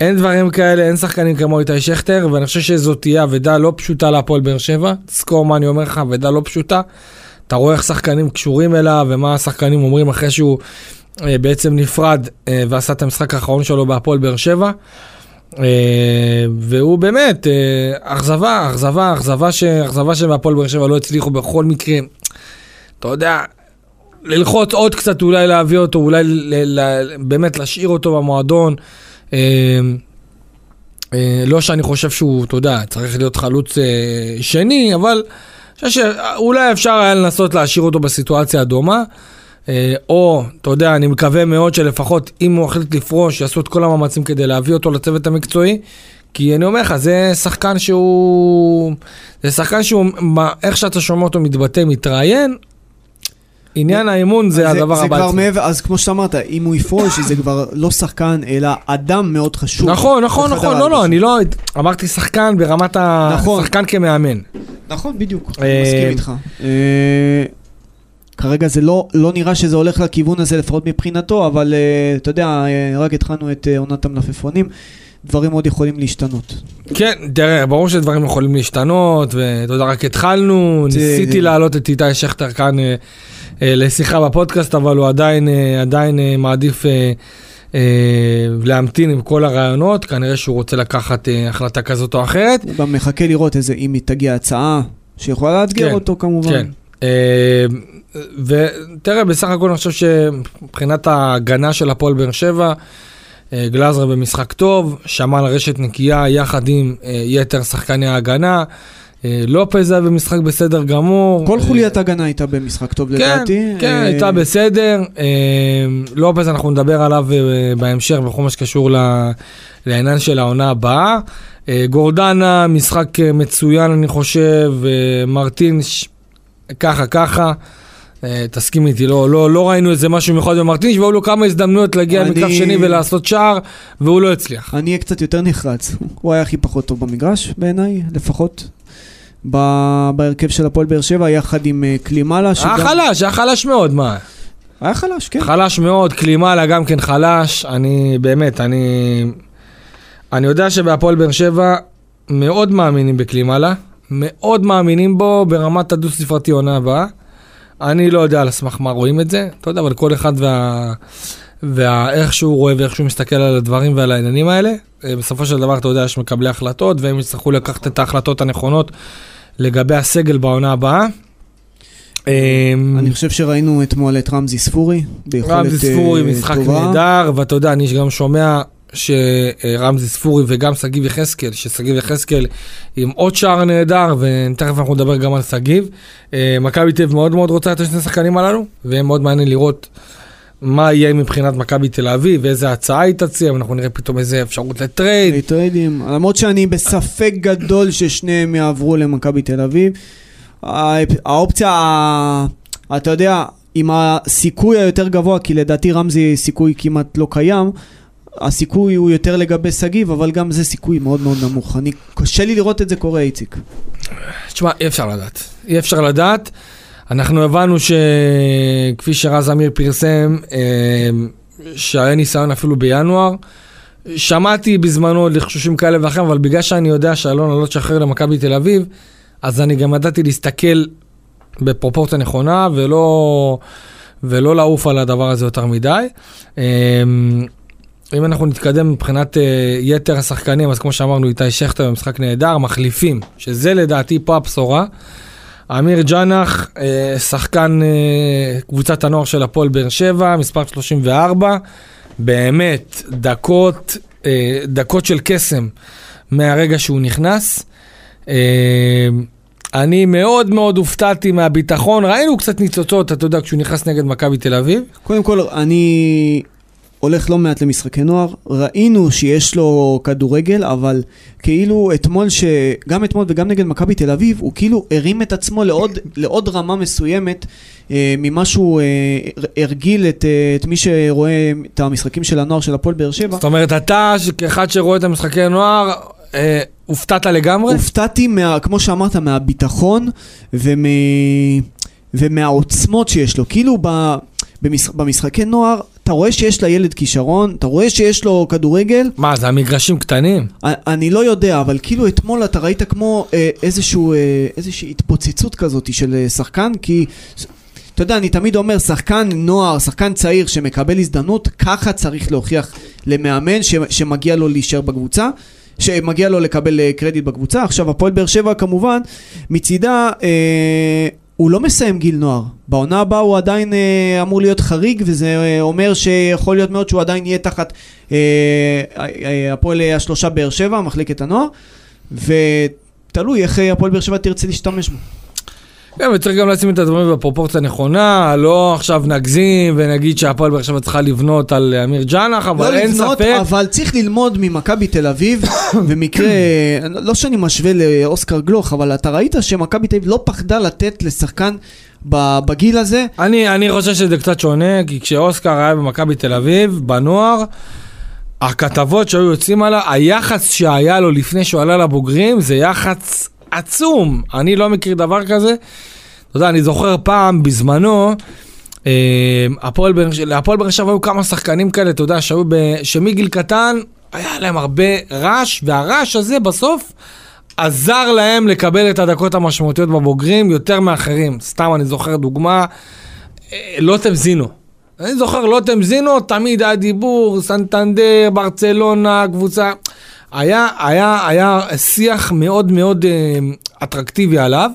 אין דברים כאלה, אין שחקנים כמו איתי שכטר, ואני חושב שזאת תהיה אבדה לא פשוטה להפועל באר שבע, תזכור מה אני אומר לך, אבדה לא פשוטה. אתה רואה איך שחקנים קשורים אליו, ומה השחקנים אומרים אחרי שהוא אה, בעצם נפרד אה, ועשה את המשחק האחרון שלו בהפועל באר שבע. אה, והוא באמת, אה, אכזבה, אכזבה, אכזבה ש- אכזבה שבהפועל באר שבע לא הצליחו בכל מקרה. אתה יודע, ללחוץ עוד קצת, אולי להביא אותו, אולי באמת להשאיר אותו במועדון. אה, לא שאני חושב שהוא, אתה יודע, צריך להיות חלוץ שני, אבל אני חושב שאולי אפשר היה לנסות להשאיר אותו בסיטואציה הדומה. אה, או, אתה יודע, אני מקווה מאוד שלפחות אם הוא החליט לפרוש, יעשו את כל המאמצים כדי להביא אותו לצוות המקצועי. כי אני אומר לך, זה שחקן שהוא... זה שחקן שהוא, מה- איך שאתה שומע אותו מתבטא, מתראיין, עניין האמון זה הדבר זה הבא. כבר אצלי. מעבר, אז כמו שאתה אמרת, אם הוא יפרוש, זה כבר לא שחקן, אלא אדם מאוד חשוב. נכון, נכון, נכון, לא, לא. אני לא, אמרתי שחקן ברמת ה... נכון. שחקן כמאמן. נכון, בדיוק, אה, אני מסכים איתך. כרגע זה לא, לא נראה שזה הולך לכיוון הזה, לפחות מבחינתו, אבל אה, אתה יודע, אה, רק התחלנו את אה, עונת המלפפונים, דברים עוד יכולים להשתנות. כן, תראה, ברור שדברים יכולים להשתנות, ואתה יודע, רק התחלנו, זה- ניסיתי להעלות את איתי שכטר כאן אה, אה, לשיחה בפודקאסט, אבל הוא עדיין, אה, עדיין אה, מעדיף אה, אה, להמתין עם כל הרעיונות, כנראה שהוא רוצה לקחת אה, החלטה כזאת או אחרת. הוא גם מחכה לראות איזה, אם תגיע הצעה שיכולה לאתגר כן, אותו כמובן. כן. אה, ותראה, בסך הכל אני חושב שמבחינת ההגנה של הפועל באר שבע, אה, גלאזר במשחק טוב, שמע לרשת נקייה יחד עם אה, יתר שחקני ההגנה. אה, לופז היה במשחק בסדר גמור. כל חוליית הגנה הייתה במשחק טוב כן, לדעתי. כן, אה, הייתה בסדר. לופז, אנחנו נדבר עליו בהמשך בכל מה שקשור לעניין של העונה הבאה. אה, גורדנה, משחק מצוין, אני חושב. אה, מרטין, ש- ככה, ככה. אה, תסכים איתי, לא, לא, לא ראינו איזה משהו מיוחד במרטינש, והיו לו כמה הזדמנויות להגיע אני- מקו שני ולעשות שער, והוא לא הצליח. אני אהיה קצת יותר נחרץ. הוא היה הכי פחות טוב במגרש, בעיניי, לפחות. ב- בהרכב של הפועל באר שבע, יחד עם אה, קלימאלה. היה חלש, היה חלש מאוד, מה? היה חלש, כן. חלש מאוד, קלימאלה גם כן חלש, אני באמת, אני... אני יודע שבהפועל באר שבע מאוד מאמינים בקלימאלה, מאוד מאמינים בו ברמת הדו ספרתי עונה הבאה. אני לא יודע על סמך מה רואים את זה, אתה יודע, אבל כל אחד וה... ואיך שהוא רואה ואיך שהוא מסתכל על הדברים ועל העניינים האלה. אה, בסופו של דבר, אתה יודע, יש מקבלי החלטות, והם יצטרכו לקחת את ההחלטות הנכונות לגבי הסגל בעונה הבאה. אה, אני חושב שראינו אתמול את רמזי ספורי, ביכולת רמזי ספורי, אה, משחק טובה. נהדר, ואתה יודע, אני גם שומע שרמזי ספורי וגם שגיב יחזקאל, ששגיב יחזקאל עם עוד שער נהדר, ותכף אנחנו נדבר גם על שגיב. אה, מכבי תל אביב מאוד מאוד רוצה את השני השחקנים הללו, ויהיה מאוד מעניין לראות מה יהיה מבחינת מכבי תל אביב, ואיזה הצעה היא תציע, ואנחנו נראה פתאום איזה אפשרות לטרייד. אה, טריידים, למרות שאני בספק גדול ששניהם יעברו למכבי תל אביב. הא- האופציה, אתה יודע, עם הסיכוי היותר גבוה, כי לדעתי רמזי סיכוי כמעט לא קיים, הסיכוי הוא יותר לגבי שגיב, אבל גם זה סיכוי מאוד מאוד נמוך. אני, קשה לי לראות את זה קורה, איציק. תשמע, אי אפשר לדעת. אי אפשר לדעת. אנחנו הבנו שכפי שרז אמיר פרסם, אה, שהיה ניסיון אפילו בינואר. שמעתי בזמנו לחשושים כאלה ואחרים, אבל בגלל שאני יודע שאלונה לא תשחרר למכבי תל אביב, אז אני גם ידעתי להסתכל בפרופורציה נכונה ולא, ולא לעוף על הדבר הזה יותר מדי. אה, אם אנחנו נתקדם מבחינת uh, יתר השחקנים, אז כמו שאמרנו, איתי שכטר במשחק נהדר, מחליפים, שזה לדעתי פה הבשורה. אמיר ג'אנח, uh, שחקן uh, קבוצת הנוער של הפועל באר שבע, מספר 34, באמת, דקות, uh, דקות של קסם מהרגע שהוא נכנס. Uh, אני מאוד מאוד הופתעתי מהביטחון, ראינו קצת ניצוצות, אתה יודע, כשהוא נכנס נגד מכבי תל אביב. קודם כל, אני הולך לא מעט למשחקי נוער. ראינו שיש לו כדורגל, אבל כאילו אתמול, ש... גם אתמול וגם נגד מכבי תל אביב, הוא כאילו הרים את עצמו לעוד, לעוד רמה מסוימת אה, ממה שהוא אה, הרגיל את, אה, את מי שרואה את המשחקים של הנוער של הפועל באר שבע. זאת אומרת, אתה, כאחד שרואה את המשחקי הנוער, אה, הופתעת לגמרי? הופתעתי, מה, כמו שאמרת, מהביטחון ומ... ומהעוצמות שיש לו. כאילו ב... במש... במשחקי נוער, אתה רואה שיש לילד כישרון, אתה רואה שיש לו כדורגל. מה, זה המגרשים קטנים? אני, לא יודע, אבל כאילו אתמול אתה ראית כמו אה, איזשהו, אה, איזושהי התפוצצות כזאת של אה, שחקן, כי... אתה יודע, אני תמיד אומר, שחקן נוער, שחקן צעיר שמקבל הזדמנות, ככה צריך להוכיח למאמן ש, שמגיע לו להישאר בקבוצה. שמגיע לו לקבל קרדיט בקבוצה. עכשיו, הפועל באר שבע כמובן, מצידה, אה, הוא לא מסיים גיל נוער. בעונה הבאה הוא עדיין אה, אמור להיות חריג, וזה אה, אומר שיכול להיות מאוד שהוא עדיין יהיה תחת אה, אה, הפועל השלושה באר שבע, מחלקת הנוער, ותלוי איך אה, הפועל באר שבע תרצה להשתמש בו. כן, וצריך גם לשים את הדברים בפרופורציה הנכונה, לא עכשיו נגזים ונגיד שהפועל באר שבע צריכה לבנות על אמיר ג'אנח, אבל לא אין לבנות, ספק. אבל צריך ללמוד ממכבי תל אביב, <coughs> במקרה, לא שאני משווה לאוסקר גלוך, אבל אתה ראית שמכבי תל אביב לא פחדה לתת לשחקן בגיל הזה, אני, אני חושב שזה קצת שונה, כי כשאוסקר היה במכבי תל אביב, בנוער, הכתבות שהיו יוצאים עליו, היחס שהיה לו לפני שהוא עלה לבוגרים, זה יחס עצום. אני לא מכיר דבר כזה. אתה יודע, אני זוכר פעם, בזמנו, באר- להפועל באר שבע היו כמה שחקנים כאלה, אתה יודע, שהיו ב... שמגיל קטן, היה להם הרבה רעש, והרעש הזה בסוף עזר להם לקבל את הדקות המשמעותיות בבוגרים יותר מאחרים. סתם אני זוכר דוגמה, אה, לוטם זינו. אני זוכר לוטם זינו, תמיד היה דיבור, סנטנדר, ברצלונה, קבוצה. היה, היה, היה שיח מאוד מאוד אה, אטרקטיבי עליו,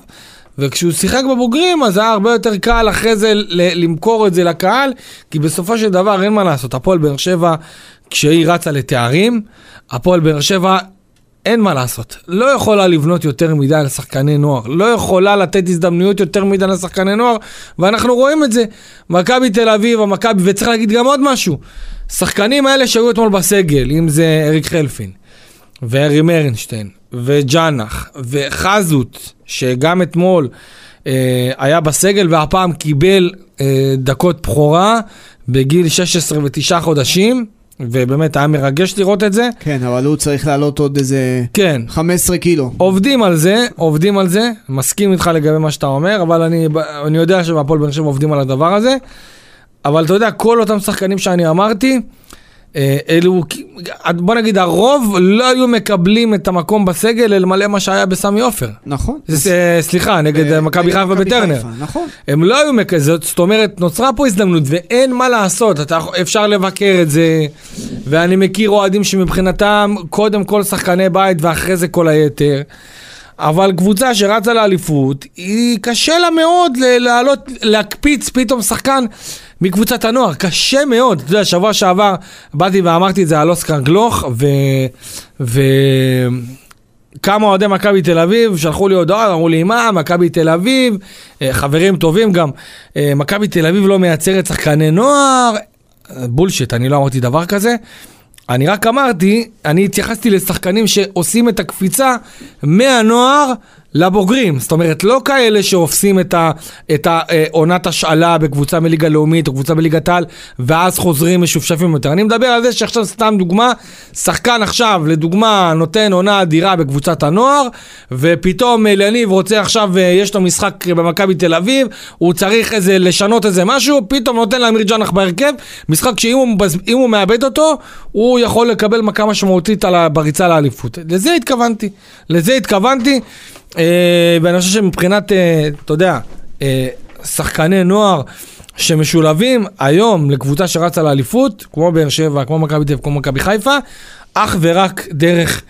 וכשהוא שיחק בבוגרים, אז היה הרבה יותר קל אחרי זה למכור את זה לקהל, כי בסופו של דבר אין מה לעשות, הפועל באר שבע כשהיא רצה לתארים, הפועל באר שבע, אין מה לעשות. לא יכולה לבנות יותר מדי לשחקני נוער. לא יכולה לתת הזדמנויות יותר מדי לשחקני נוער, ואנחנו רואים את זה. מכבי תל אביב, המכבי, וצריך להגיד גם עוד משהו. שחקנים האלה שהיו אתמול בסגל, אם זה אריק חלפין, וארי מרנשטיין, וג'אנח, וחזות, שגם אתמול אה, היה בסגל והפעם קיבל אה, דקות בכורה בגיל 16 ותשעה חודשים. ובאמת היה מרגש לראות את זה. כן, אבל הוא צריך לעלות עוד איזה כן. 15 קילו. עובדים על זה, עובדים על זה, מסכים איתך לגבי מה שאתה אומר, אבל אני, אני יודע שבהפועל באר שבע עובדים על הדבר הזה. אבל אתה יודע, כל אותם שחקנים שאני אמרתי, אלו, בוא נגיד, הרוב לא היו מקבלים את המקום בסגל אלמלא מה שהיה בסמי עופר. נכון. זה, סליחה, נגד אה, מכבי נגד חיפה מכבי בטרנר. נכון. הם לא היו מקבלים, זאת אומרת, נוצרה פה הזדמנות ואין מה לעשות, אתה, אפשר לבקר את זה, ואני מכיר אוהדים שמבחינתם, קודם כל שחקני בית ואחרי זה כל היתר. אבל קבוצה שרצה לאליפות, היא קשה לה מאוד לעלות, להקפיץ פתאום שחקן מקבוצת הנוער, קשה מאוד. אתה יודע, שבוע שעבר באתי ואמרתי את זה על אוסקר גלוך, ו... ו... כמה אוהדי מכבי תל אביב שלחו לי הודעות, אמרו לי, מה, מכבי תל אביב, אה, חברים טובים גם, אה, מכבי תל אביב לא מייצרת שחקני נוער, אה, בולשיט, אני לא אמרתי דבר כזה. אני רק אמרתי, אני התייחסתי לשחקנים שעושים את הקפיצה מהנוער לבוגרים. זאת אומרת, לא כאלה שעושים את ה- את העונת השאלה בקבוצה מליגה לאומית או קבוצה בליגת העל, ואז חוזרים משופשפים יותר. אני מדבר על זה שעכשיו, סתם דוגמה, שחקן עכשיו, לדוגמה, נותן עונה אדירה בקבוצת הנוער, ופתאום אליניב רוצה עכשיו, אה, יש לו משחק במכבי תל אביב, הוא צריך איזה, לשנות איזה משהו, פתאום נותן לאמיר ג'אנח בהרכב, משחק שאם הוא, הוא מאבד אותו, הוא יכול לקבל מכה משמעותית על בריצה לאליפות. לזה התכוונתי. לזה התכוונתי. אה, ואני חושב שמבחינת, אה, אתה יודע, אה, שחקני נוער שמשולבים היום לקבוצה שרצה לאליפות, כמו באר שבע, כמו מכבי תל כמו מכבי חיפה, אך ורק דרך,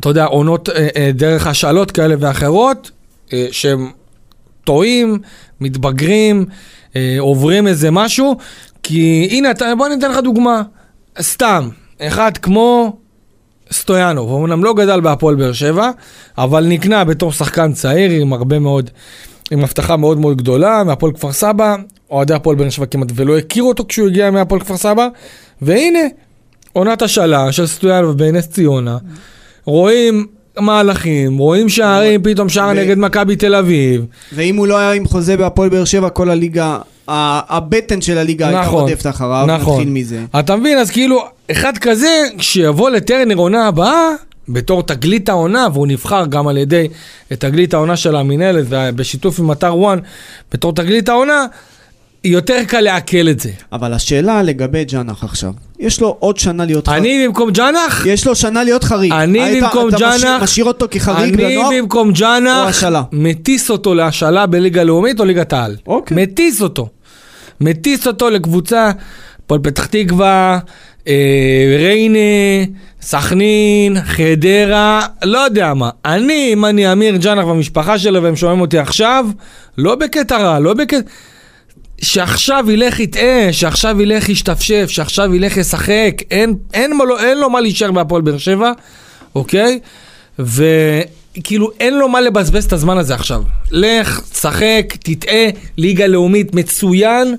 אתה יודע, עונות, דרך השאלות כאלה ואחרות, שהם טועים, מתבגרים, עוברים איזה משהו, כי הנה, בוא ניתן לך דוגמה, סתם, אחד כמו סטויאנוב, אמנם לא גדל בהפועל באר שבע, אבל נקנה בתור שחקן צעיר עם הרבה מאוד, עם הבטחה מאוד מאוד גדולה, מהפועל כפר סבא, אוהדי הפועל באר שבע כמעט ולא הכירו אותו כשהוא הגיע מהפועל כפר סבא, והנה, עונת השאלה של סטויאנוב בנס ציונה, רואים מהלכים, רואים שערים, פתאום שער ו- נגד מכבי תל אביב, ואם הוא לא היה עם חוזה בהפועל באר שבע, כל הליגה, הבטן של הליגה הייתה נכון, רודפת אחריו, נכון. נתחיל מזה. אתה מבין? אז כאילו, אחד כזה, כשיבוא לטרנר עונה הבאה, בתור תגלית העונה, והוא נבחר גם על ידי תגלית העונה של המינהלת, בשיתוף עם אתר וואן, בתור תגלית העונה, יותר קל לעכל את זה. אבל השאלה לגבי ג'אנח עכשיו, יש לו עוד שנה להיות חריג. אני במקום ג'אנח, יש לו שנה להיות חריג. אני היית- במקום אתה ג'אנח- משאיר אותו כחריג אני לנוער? במקום או ג'אנח, השאלה? מטיס אותו להשאלה בליגה לאומית או ליגת העל. אוקיי. מטיס אותו. מטיס אותו לקבוצה, הפועל פתח תקווה, אה, ריינה, סכנין, חדרה, לא יודע מה. אני, אם אני אמיר ג'אנח והמשפחה שלו והם שומעים אותי עכשיו, לא בקטע רע, לא בקטע... שעכשיו ילך יטעה, שעכשיו ילך ישתפשף, שעכשיו ילך ישחק, אין, אין, מה, לו- אין לו מה להישאר בהפועל באר שבע, אוקיי? וכאילו אין לו מה לבזבז את הזמן הזה עכשיו. לך, שחק, תטעה, ליגה לאומית מצוין,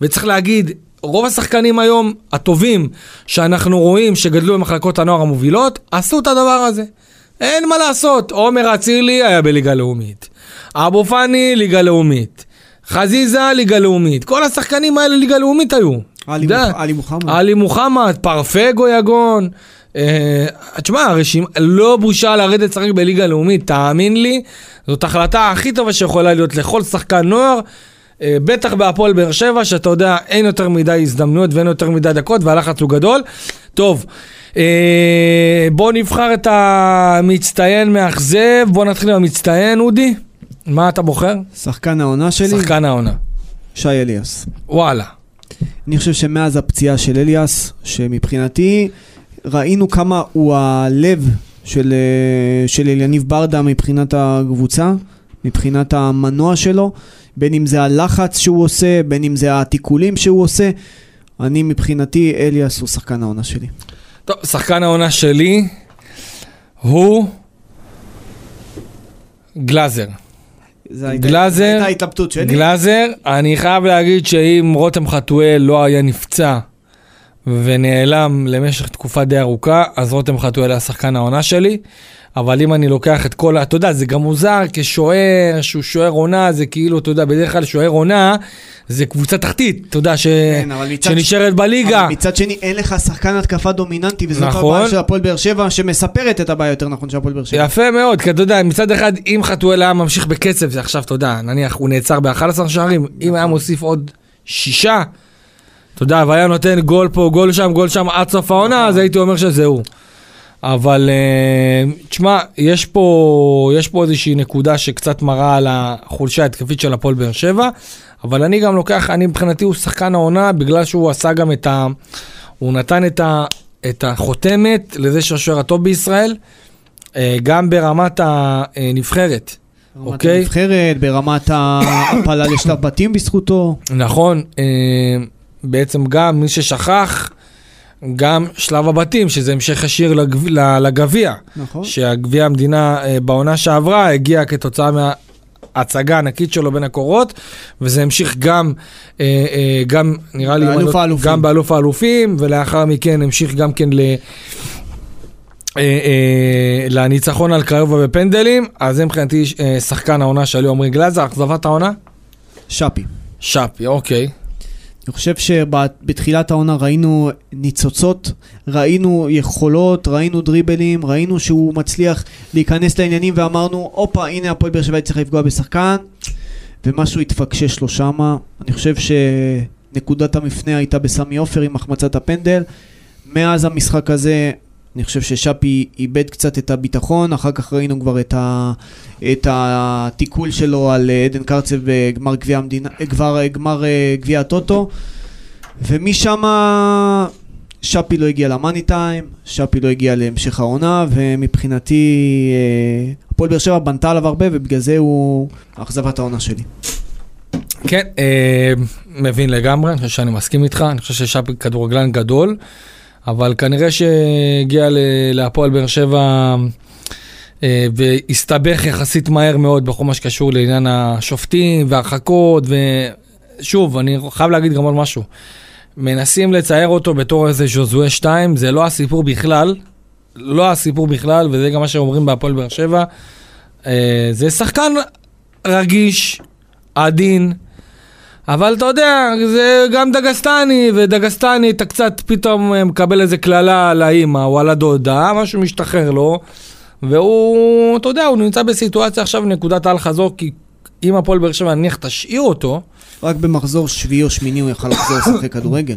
וצריך להגיד, רוב השחקנים היום, הטובים, שאנחנו רואים שגדלו במחלקות הנוער המובילות, עשו את הדבר הזה. אין מה לעשות, עומר אצילי היה בליגה לאומית. אבו פאני, ליגה לאומית. חזיזה, ליגה לאומית. כל השחקנים האלה ליגה לאומית היו. עלי מוחמד. עלי מוחמד, פרפגו יגון. אה, תשמע, הרשימה, לא בושה לרדת לשחק בליגה לאומית, תאמין לי, זאת החלטה הכי טובה שיכולה להיות לכל שחקן נוער. אה, בטח בהפועל באר שבע, שאתה יודע, אין יותר מדי הזדמנויות ואין יותר מדי דקות והלחץ הוא גדול. טוב, אה, בוא נבחר את המצטיין מאכזב, בוא נתחיל עם המצטיין, אודי. מה אתה בוחר? שחקן העונה שלי, שחקן העונה. שי אליאס. וואלה. אני חושב שמאז הפציעה של אליאס, שמבחינתי ראינו כמה הוא הלב של, אה, של אליניב ברדה מבחינת הקבוצה, מבחינת המנוע שלו, בין אם זה הלחץ שהוא עושה, בין אם זה התיקולים שהוא עושה. אני מבחינתי, אליאס הוא שחקן העונה שלי. טוב, שחקן העונה שלי הוא גלאזר. גלאזר, הייתה שלי. גלאזר, אני חייב להגיד שאם רותם חתואל לא היה נפצע ונעלם למשך תקופה די ארוכה, אז רותם חתואל היה שחקן העונה שלי. אבל אם אני לוקח את כל. אתה יודע, זה גם מוזר כשוער, שהוא שוער עונה, זה כאילו, אתה יודע, בדרך כלל שוער עונה זה קבוצה תחתית, אתה יודע, ש... כן, שנשארת בליגה. אבל מצד שני, אין לך שחקן התקפה דומיננטי, וזאת נכון. הבעיה של הפועל באר שבע, שמספרת את הבעיה יותר נכון של הפועל באר שבע. יפה מאוד, כי אתה יודע, מצד אחד, אם חתואל היה ממשיך בקצב, זה עכשיו, אתה יודע, נניח הוא נעצר ב-11 שערים, אם היה מוסיף עוד שישה, אתה יודע, והיה נותן גול פה, גול שם, גול שם עד סוף העונה, אז הייתי אומר שזה הוא. אבל אה, תשמע, יש פה, יש פה איזושהי נקודה שקצת מראה על החולשה ההתקפית של הפועל באר שבע, אבל אני גם לוקח, אני מבחינתי הוא שחקן העונה, בגלל שהוא עשה גם את ה... הוא נתן את, ה, את החותמת לזה שהוא השוער הטוב בישראל, אה, גם ברמת הנבחרת. ברמת אוקיי. הנבחרת, ברמת <coughs> ההעפלה לשלב בתים בזכותו. נכון, אה, בעצם גם מי ששכח, גם שלב הבתים, שזה המשך ישיר לגביע. נכון. שהגביע המדינה אה, בעונה שעברה הגיע כתוצאה מההצגה הענקית שלו בין הקורות, וזה המשיך גם, אה, אה, גם נראה לי, באלוף לא- האלופים. גם באלוף האלופים, ולאחר מכן המשיך גם כן ל... אה, אה, לניצחון על קריובה בפנדלים, אז זה מבחינתי אה, שחקן העונה שלי, עמרי גלאזר, אכזבת העונה? שפי. שפי, אוקיי. אני חושב שבתחילת העונה ראינו ניצוצות, ראינו יכולות, ראינו דריבלים, ראינו שהוא מצליח להיכנס לעניינים ואמרנו, הופה, הנה הפועל באר שבע צריך לפגוע בשחקן, ומשהו התפקשש לו שמה. אני חושב שנקודת המפנה הייתה בסמי עופר עם החמצת הפנדל. מאז המשחק הזה, אני חושב ששאפי איבד קצת את הביטחון, אחר כך ראינו כבר את, ה, את התיקול שלו על עדן קרצב בגמר גביע המדינה, גמר, גמר אה, גביע הטוטו, ומשם שפי לא הגיע למאני טיים, שפי לא הגיע להמשך העונה, ומבחינתי אה, הפועל באר שבע בנתה עליו הרבה, ובגלל זה הוא אכזבת העונה שלי. כן, אה, מבין לגמרי, אני חושב שאני מסכים איתך, אני חושב ששאפי כדורגלן גדול, אבל כנראה שהגיע להפועל באר שבע אה, והסתבך יחסית מהר מאוד בכל מה שקשור לעניין השופטים והרחקות, ושוב, אני חייב להגיד גם עוד משהו. מנסים לצייר אותו בתור איזה ז'וזואה 2, זה לא הסיפור בכלל, לא הסיפור בכלל, וזה גם מה שאומרים בהפועל באר שבע. אה, זה שחקן רגיש, עדין, אבל אתה יודע, זה גם דגסטני, ודגסטני אתה קצת פתאום אה, מקבל איזה קללה על האימא או על הדודה, משהו משתחרר לו, והוא, אתה יודע, הוא נמצא בסיטואציה עכשיו נקודת אל חזור, כי אם הפועל באר שבע נניח תשאיר אותו, רק במחזור שביעי או שמיני הוא יכל לחזור <coughs> לשחק כדורגל.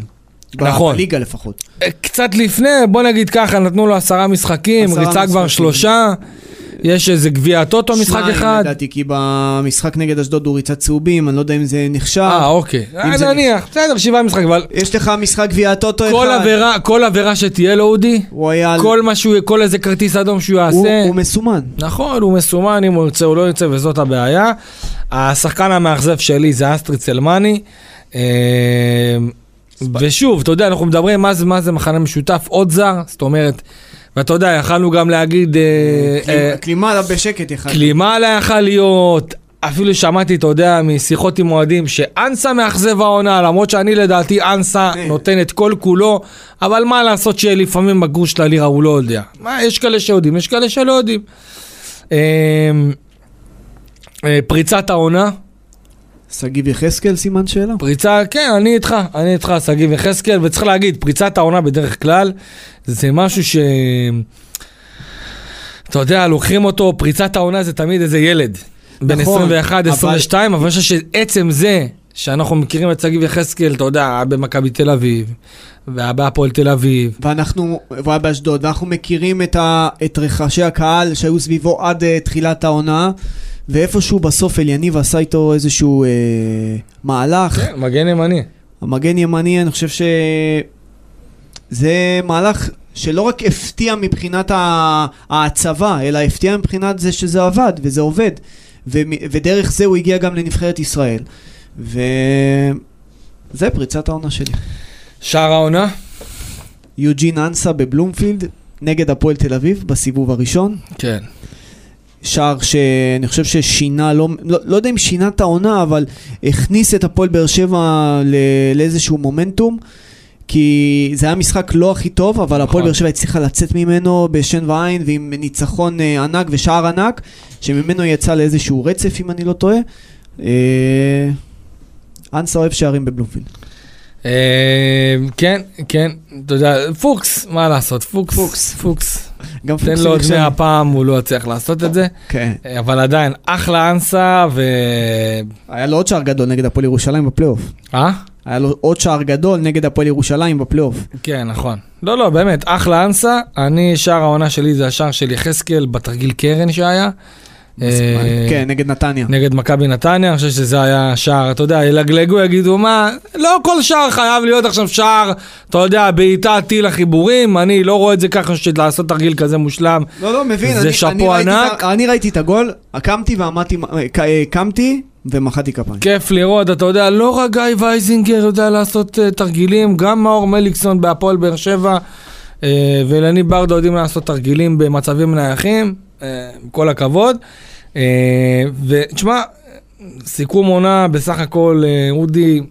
נכון. בליגה לפחות. אה, קצת לפני, בוא נגיד ככה, נתנו לו עשרה משחקים, עשרה ריצה כבר משחקים. שלושה, יש איזה גביע טוטו משחק שניים, אחד. לדעתי, כי במשחק נגד אשדוד הוא ריצת צהובים, אני לא יודע אם זה נחשב. אה, אוקיי. אה, נניח, בסדר, שבעה משחק, אבל יש לך משחק גביע הטוטו אחד. כל עבירה, כל עבירה שתהיה לו, אודי, כל מה שהוא, כל איזה כרטיס אדום שהוא הוא- יעשה, הוא מסומן. נכון, הוא מסומן אם הוא ירצה או לא ירצה, וזאת הבעיה. השחקן המאכזב שלי זה אסטרי צלמני. אה, ושוב, אתה יודע, אנחנו מדברים מה זה, מה זה מחנה משותף, עוד זר, זאת אומרת, ואתה יודע, יכלנו גם להגיד, אה, אה, כלימה בשקט יחד. כלימה יכל להיות, אפילו שמעתי, אתה יודע, משיחות עם אוהדים, שאנסה מאכזב העונה, למרות שאני לדעתי אנסה כן. נותן את כל כולו, אבל מה לעשות שלפעמים בגרוש של הלירה הוא לא יודע. מה, יש כאלה שיודעים, יש כאלה שלא יודעים. אה, אה, פריצת העונה, שגיב יחזקאל סימן שאלה? פריצה, כן, אני איתך, אני איתך, שגיב יחזקאל, וצריך להגיד, פריצת העונה בדרך כלל, זה משהו ש... אתה יודע, לוקחים אותו, פריצת העונה זה תמיד איזה ילד. בן נכון, 21, אבל- 22, אבל אני חושב שעצם זה שאנחנו מכירים את שגיב יחזקאל, אתה יודע, היה במכבי תל אביב, והיה בהפועל תל אביב. ואנחנו, והוא היה באשדוד, ואנחנו מכירים את, ה, את רחשי הקהל שהיו סביבו עד uh, תחילת העונה, ואיפשהו בסוף אליניב עשה איתו איזשהו uh, מהלך. כן, מגן ימני. המגן ימני, אני חושב שזה מהלך שלא רק הפתיע מבחינת ההצבה, אלא הפתיע מבחינת זה שזה עבד, וזה עובד. ומ- ודרך זה הוא הגיע גם לנבחרת ישראל. וזה פריצת העונה שלי. שער העונה? יוג'ין אנסה בבלומפילד נגד הפועל תל אביב בסיבוב הראשון. כן. שער שאני חושב ששינה, לא, לא, לא יודע אם שינה את העונה, אבל הכניס את הפועל באר שבע לאיזשהו מומנטום. כי זה היה משחק לא הכי טוב, אבל הפועל נכון. באר שבע הצליחה לצאת ממנו בשן ועין ועם ניצחון אה, ענק ושער ענק, שממנו יצא לאיזשהו רצף, אם אני לא טועה. אה, אנסה אוהב שערים בבלומפילד. אה, כן, כן, אתה יודע, פוקס, מה לעשות, פוקס, פוקס. פוקס. גם תן פוקס לו עוד נחשב. 100 פעם, הוא לא יצליח לעשות את זה, כן. אבל עדיין, אחלה אנסה, ו... היה לו עוד שער גדול נגד הפועל ירושלים בפלייאוף. אה? היה לו עוד שער גדול נגד הפועל ירושלים בפלייאוף. כן, נכון. לא, לא, באמת, אחלה אנסה. אני, שער העונה שלי זה השער של יחזקאל בתרגיל קרן שהיה. אה, כן, נגד נתניה. נגד מכבי נתניה, אני חושב שזה היה שער, אתה יודע, ילגלגו, יגידו, מה, לא כל שער חייב להיות עכשיו שער, אתה יודע, בעיטה טיל החיבורים, אני לא רואה את זה ככה, שלעשות תרגיל כזה מושלם. לא, לא, מבין. זה אני- שאפו ענק. אני ראיתי את הגול, קמתי ועמדתי, אה, קמתי ומחאתי כפיים. כיף לראות, אתה יודע, לא רק גיא וייזינגר יודע לעשות uh, תרגילים, גם מאור מליקסון בהפועל באר שבע uh, ואילני ברדה יודעים לעשות תרגילים במצבים נייחים, uh, כל הכבוד. Uh, ותשמע, סיכום עונה בסך הכל, uh, אודי,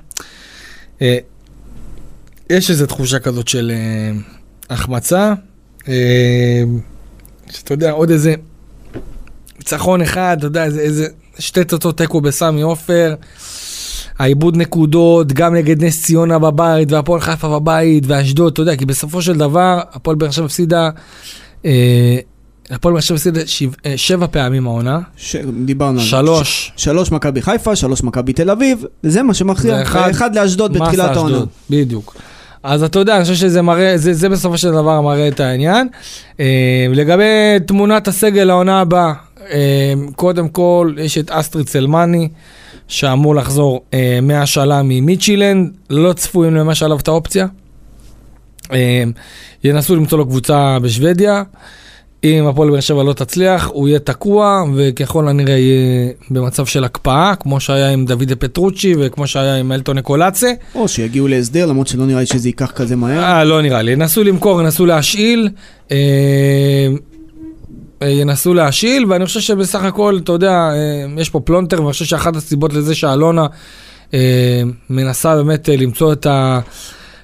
יש איזו תחושה כזאת של החמצה, שאתה יודע, עוד איזה ניצחון אחד, אתה יודע, איזה, איזה שתי תוצאות תיקו בסמי עופר, העיבוד נקודות, גם נגד נס ציונה בבית, והפועל חיפה בבית, ואשדוד, אתה יודע, כי בסופו של דבר, הפועל באר שבע הפסידה, אה, הפועל באר שבע הפסידה שבע, אה, שבע פעמים העונה, ש- דיברנו על זה. שלוש, ש- שלוש מכבי חיפה, שלוש מכבי תל אביב, וזה מה שמכריע. זה אחד- אחד לאשדוד בתחילת העונה. בדיוק. אז אתה יודע, אני חושב שזה מראה, זה, זה בסופו של דבר מראה את העניין. אה, לגבי תמונת הסגל לעונה הבאה, אה, קודם כל, יש את אסטריד סלמני, שאמור לחזור אה, מהשאלה ממיצ'ילנד, לא צפויים לממש עליו את האופציה. אה, ינסו למצוא לו קבוצה בשוודיה. אם הפועל באר שבע לא תצליח, הוא יהיה תקוע, וככל הנראה יהיה במצב של הקפאה, כמו שהיה עם דוד פטרוצ'י וכמו שהיה עם אלטון נקולצה. או שיגיעו להסדר, למרות שלא נראה לי שזה ייקח כזה מהר. אה, לא נראה לי. ינסו למכור, ינסו להשאיל. אה, אה, ינסו להשאיל, ואני חושב שבסך הכל, אתה יודע, אה, יש פה פלונטר, ואני חושב שאחת הסיבות לזה שאלונה אה, מנסה באמת אה, למצוא את, ה,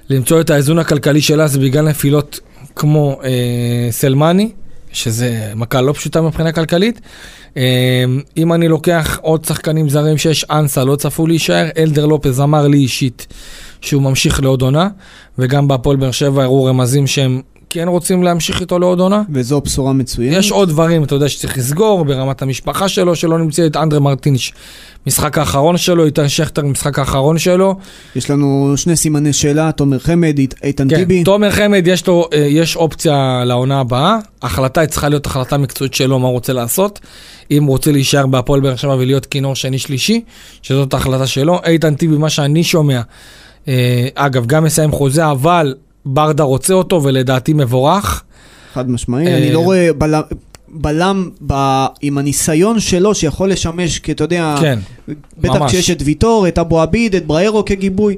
למצוא את האיזון הכלכלי שלה, זה בגלל נפילות כמו אה, סלמני, שזה מכה לא פשוטה מבחינה כלכלית. אה, אם אני לוקח עוד שחקנים זרים שיש אנסה, לא צפו להישאר, אלדר לופז אמר לי אישית שהוא ממשיך לעוד עונה, וגם בהפועל באר שבע הראו רמזים שהם כן רוצים להמשיך איתו לעוד עונה. וזו בשורה מצוינת. יש עוד דברים, אתה יודע, שצריך לסגור ברמת המשפחה שלו, שלא נמצאת, אנדרה מרטינש, משחק האחרון שלו, איתן שכטר, משחק האחרון שלו. יש לנו שני סימני שאלה, תומר חמד, אית- איתן כן, טיבי. תומר חמד, יש לו, אה, יש אופציה לעונה הבאה. החלטה היא צריכה להיות החלטה מקצועית שלו, מה הוא רוצה לעשות. אם הוא רוצה להישאר בהפועל באר שבע ולהיות כינור שני-שלישי, שזאת ההחלטה שלו. איתן טיבי, מה שאני שומע, אה, אגב, גם מסיים חוזה, אבל ברדה רוצה אותו, ולדעתי מבורך. חד משמעי, אה, אני לא רואה בלם, בלם ב, עם הניסיון שלו שיכול לשמש, כי אתה יודע, כן, בטח ממש. כשיש את ויטור, את אבו עביד, את בריירו כגיבוי,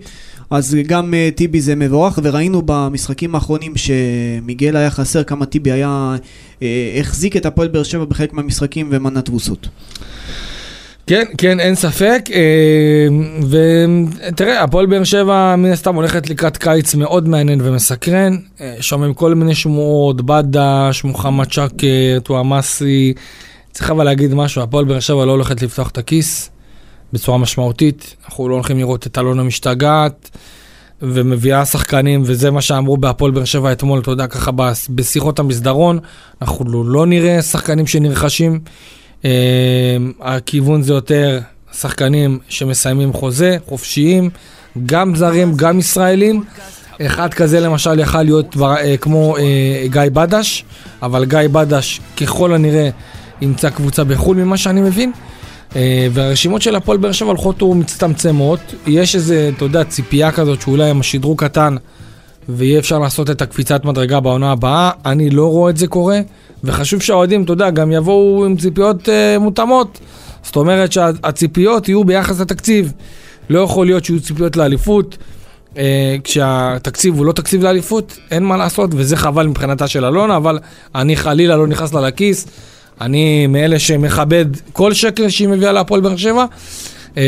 אז גם אה, טיבי זה מבורך, וראינו במשחקים האחרונים שמיגל היה חסר, כמה טיבי היה, אה, החזיק את הפועל באר שבע בחלק מהמשחקים ומנע תבוסות. כן, כן, אין ספק. אה, ותראה, הפועל באר שבע מן הסתם הולכת לקראת קיץ מאוד מעניין ומסקרן. אה, שומעים כל מיני שמועות, בדש, מוחמד שקר, טועמאסי. צריך אבל להגיד משהו, הפועל באר שבע לא הולכת לפתוח את הכיס בצורה משמעותית. אנחנו לא הולכים לראות את אלונה משתגעת. ומביאה שחקנים, וזה מה שאמרו בהפועל באר שבע אתמול, אתה יודע, ככה בשיחות המסדרון, אנחנו לא נראה שחקנים שנרכשים. אה, הכיוון זה יותר שחקנים שמסיימים חוזה, חופשיים, גם זרים, גם ישראלים. אחד כזה למשל יכל להיות אה, כמו אה, גיא בדש, אבל גיא בדש ככל הנראה ימצא קבוצה בחו"ל ממה שאני מבין. אה, והרשימות של הפועל באר שבע הולכות ומצטמצמות. יש איזה, אתה יודע, ציפייה כזאת שאולי הם שדרוג קטן ויהיה אפשר לעשות את הקפיצת מדרגה בעונה הבאה. אני לא רואה את זה קורה, וחשוב שהאוהדים, אתה יודע, גם יבואו עם ציפיות אה, מותאמות. זאת אומרת שהציפיות יהיו ביחס לתקציב. לא יכול להיות שיהיו ציפיות לאליפות, אה, כשהתקציב הוא לא תקציב לאליפות, אין מה לעשות, וזה חבל מבחינתה של אלונה, אבל אני חלילה לא נכנס לה לכיס. אני מאלה שמכבד כל שקל שהיא מביאה להפועל באר שבע. אה,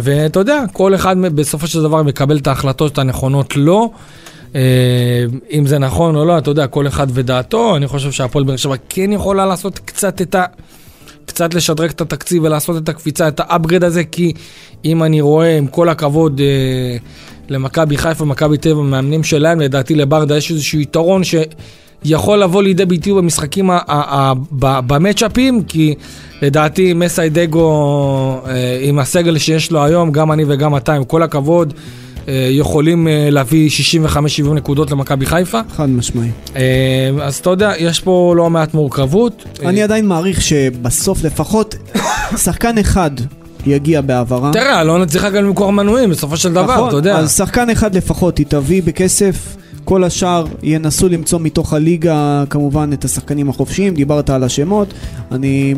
ואתה יודע, כל אחד בסופו של דבר מקבל את ההחלטות הנכונות לו. אה, אם זה נכון או לא, אתה יודע, כל אחד ודעתו. אני חושב שהפועל באר שבע כן יכולה לעשות קצת את ה... קצת לשדרג את התקציב ולעשות את הקפיצה, את האפגרד הזה, כי אם אני רואה, עם כל הכבוד אה, למכבי חיפה, מכבי טבע, מאמנים שלהם, לדעתי לברדה יש איזשהו יתרון שיכול לבוא לידי ביטוי במשחקים במצ'אפים, כי לדעתי מסיידגו, אה, עם הסגל שיש לו היום, גם אני וגם אתה, עם כל הכבוד, אה, יכולים אה, להביא 65-70 נקודות למכבי חיפה. חד משמעי. אז אתה יודע, יש פה לא מעט מורכבות. אני עדיין מעריך שבסוף לפחות שחקן אחד יגיע בהעברה. תראה, לא נצליחה גם למכור מנויים בסופו של דבר, נכון, אתה יודע. אז שחקן אחד לפחות היא תביא בכסף. כל השאר ינסו למצוא מתוך הליגה כמובן את השחקנים החופשיים, דיברת על השמות. אני...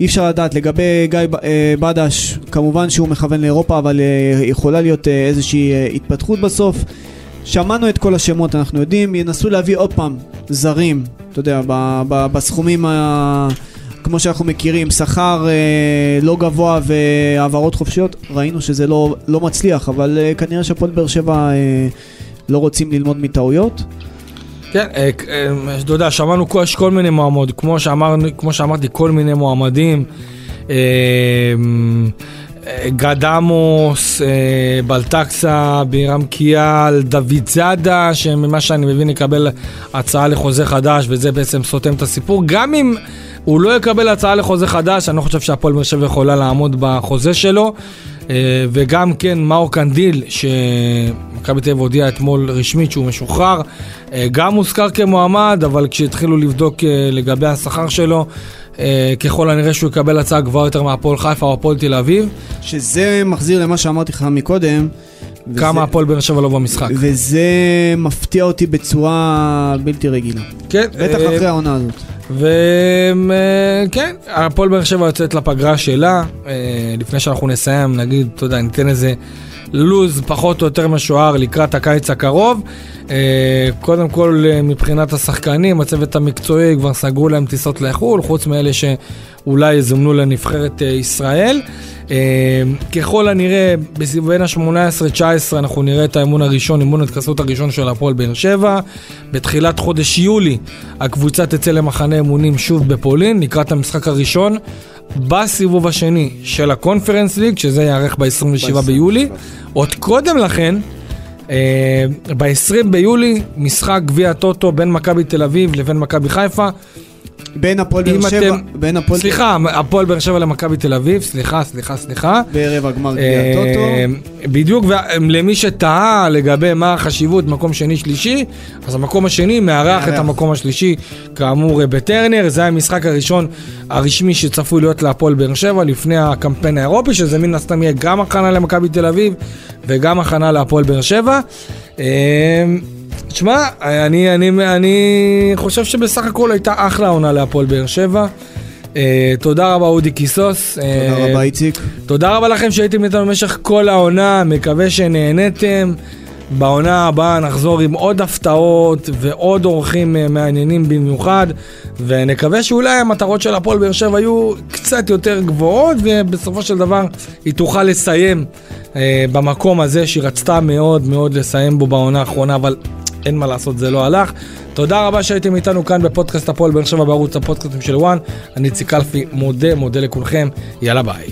אי אפשר לדעת, לגבי גיא אה, בדש, כמובן שהוא מכוון לאירופה, אבל אה, יכולה להיות אה, איזושהי התפתחות בסוף. שמענו את כל השמות, אנחנו יודעים, ינסו להביא עוד פעם זרים, אתה יודע, ב- ב- בסכומים ה... כמו שאנחנו מכירים, שכר אה, לא גבוה והעברות חופשיות, ראינו שזה לא, לא מצליח, אבל אה, כנראה שהפועל באר שבע אה, לא רוצים ללמוד מטעויות. כן, אה, אה, אתה יודע, שמענו יש כל מיני מועמדות, כמו, שאמר, כמו שאמרתי, כל מיני מועמדים. אה, גד עמוס, בלטקסה, בירם קיאל, דוד זאדה, שממה שאני מבין יקבל הצעה לחוזה חדש, וזה בעצם סותם את הסיפור. גם אם הוא לא יקבל הצעה לחוזה חדש, אני לא חושב שהפועל באר שבע יכולה לעמוד בחוזה שלו. וגם כן מאור קנדיל, שמכבי תל אביב הודיעה אתמול רשמית שהוא משוחרר, גם מוזכר כמועמד, אבל כשהתחילו לבדוק לגבי השכר שלו, ככל הנראה שהוא יקבל הצעה גבוהה יותר מהפועל חיפה או הפועל תל אביב. שזה מחזיר למה שאמרתי לך מקודם. כמה הפועל באר שבע לא במשחק. וזה מפתיע אותי בצורה בלתי רגילה. כן. בטח אחרי העונה הזאת. וכן, הפועל באר שבע יוצאת לפגרה שלה, לפני שאנחנו נסיים, נגיד, אתה יודע, ניתן איזה לוז פחות או יותר משוער לקראת הקיץ הקרוב. קודם כל, מבחינת השחקנים, הצוות המקצועי כבר סגרו להם טיסות לחו"ל, חוץ מאלה שאולי יזומנו לנבחרת ישראל. ככל הנראה, בין ה-18-19 אנחנו נראה את האמון הראשון, אמון התכנסות הראשון של הפועל באר שבע. בתחילת חודש יולי הקבוצה תצא למחנה אמונים שוב בפולין, לקראת המשחק הראשון. בסיבוב השני של הקונפרנס ליג, שזה ייערך ב-27 ביולי. עוד קודם לכן, אה, ב-20 ביולי, משחק גביע הטוטו בין מכבי תל אביב לבין מכבי חיפה. בין הפועל באר שבע, אתם, בין הפועל... סליחה, הפועל באר שבע למכבי תל אביב, סליחה, סליחה, סליחה. בערב הגמר גביע הטוטו. בדיוק, ולמי שטעה לגבי מה החשיבות מקום שני שלישי, אז המקום השני מארח את המקום השלישי, כאמור בטרנר, זה המשחק הראשון הרשמי שצפוי להיות להפועל באר שבע לפני הקמפיין האירופי, שזה מן הסתם יהיה גם הכנה למכבי תל אביב וגם הכנה להפועל באר שבע. תשמע, אני, אני, אני חושב שבסך הכל הייתה אחלה עונה להפועל באר שבע. Uh, תודה רבה אודי קיסוס. תודה uh, רבה איציק. תודה רבה לכם שהייתם איתנו במשך כל העונה, מקווה שנהנתם. בעונה הבאה נחזור עם עוד הפתעות ועוד אורחים uh, מעניינים במיוחד, ונקווה שאולי המטרות של הפועל באר שבע יהיו קצת יותר גבוהות, ובסופו של דבר היא תוכל לסיים uh, במקום הזה שהיא רצתה מאוד מאוד לסיים בו בעונה האחרונה, אבל אין מה לעשות, זה לא הלך. תודה רבה שהייתם איתנו כאן בפודקאסט הפועל באר שבע בערוץ הפודקאסטים של וואן. אני איציק אלפי, מודה, מודה לכולכם, יאללה ביי.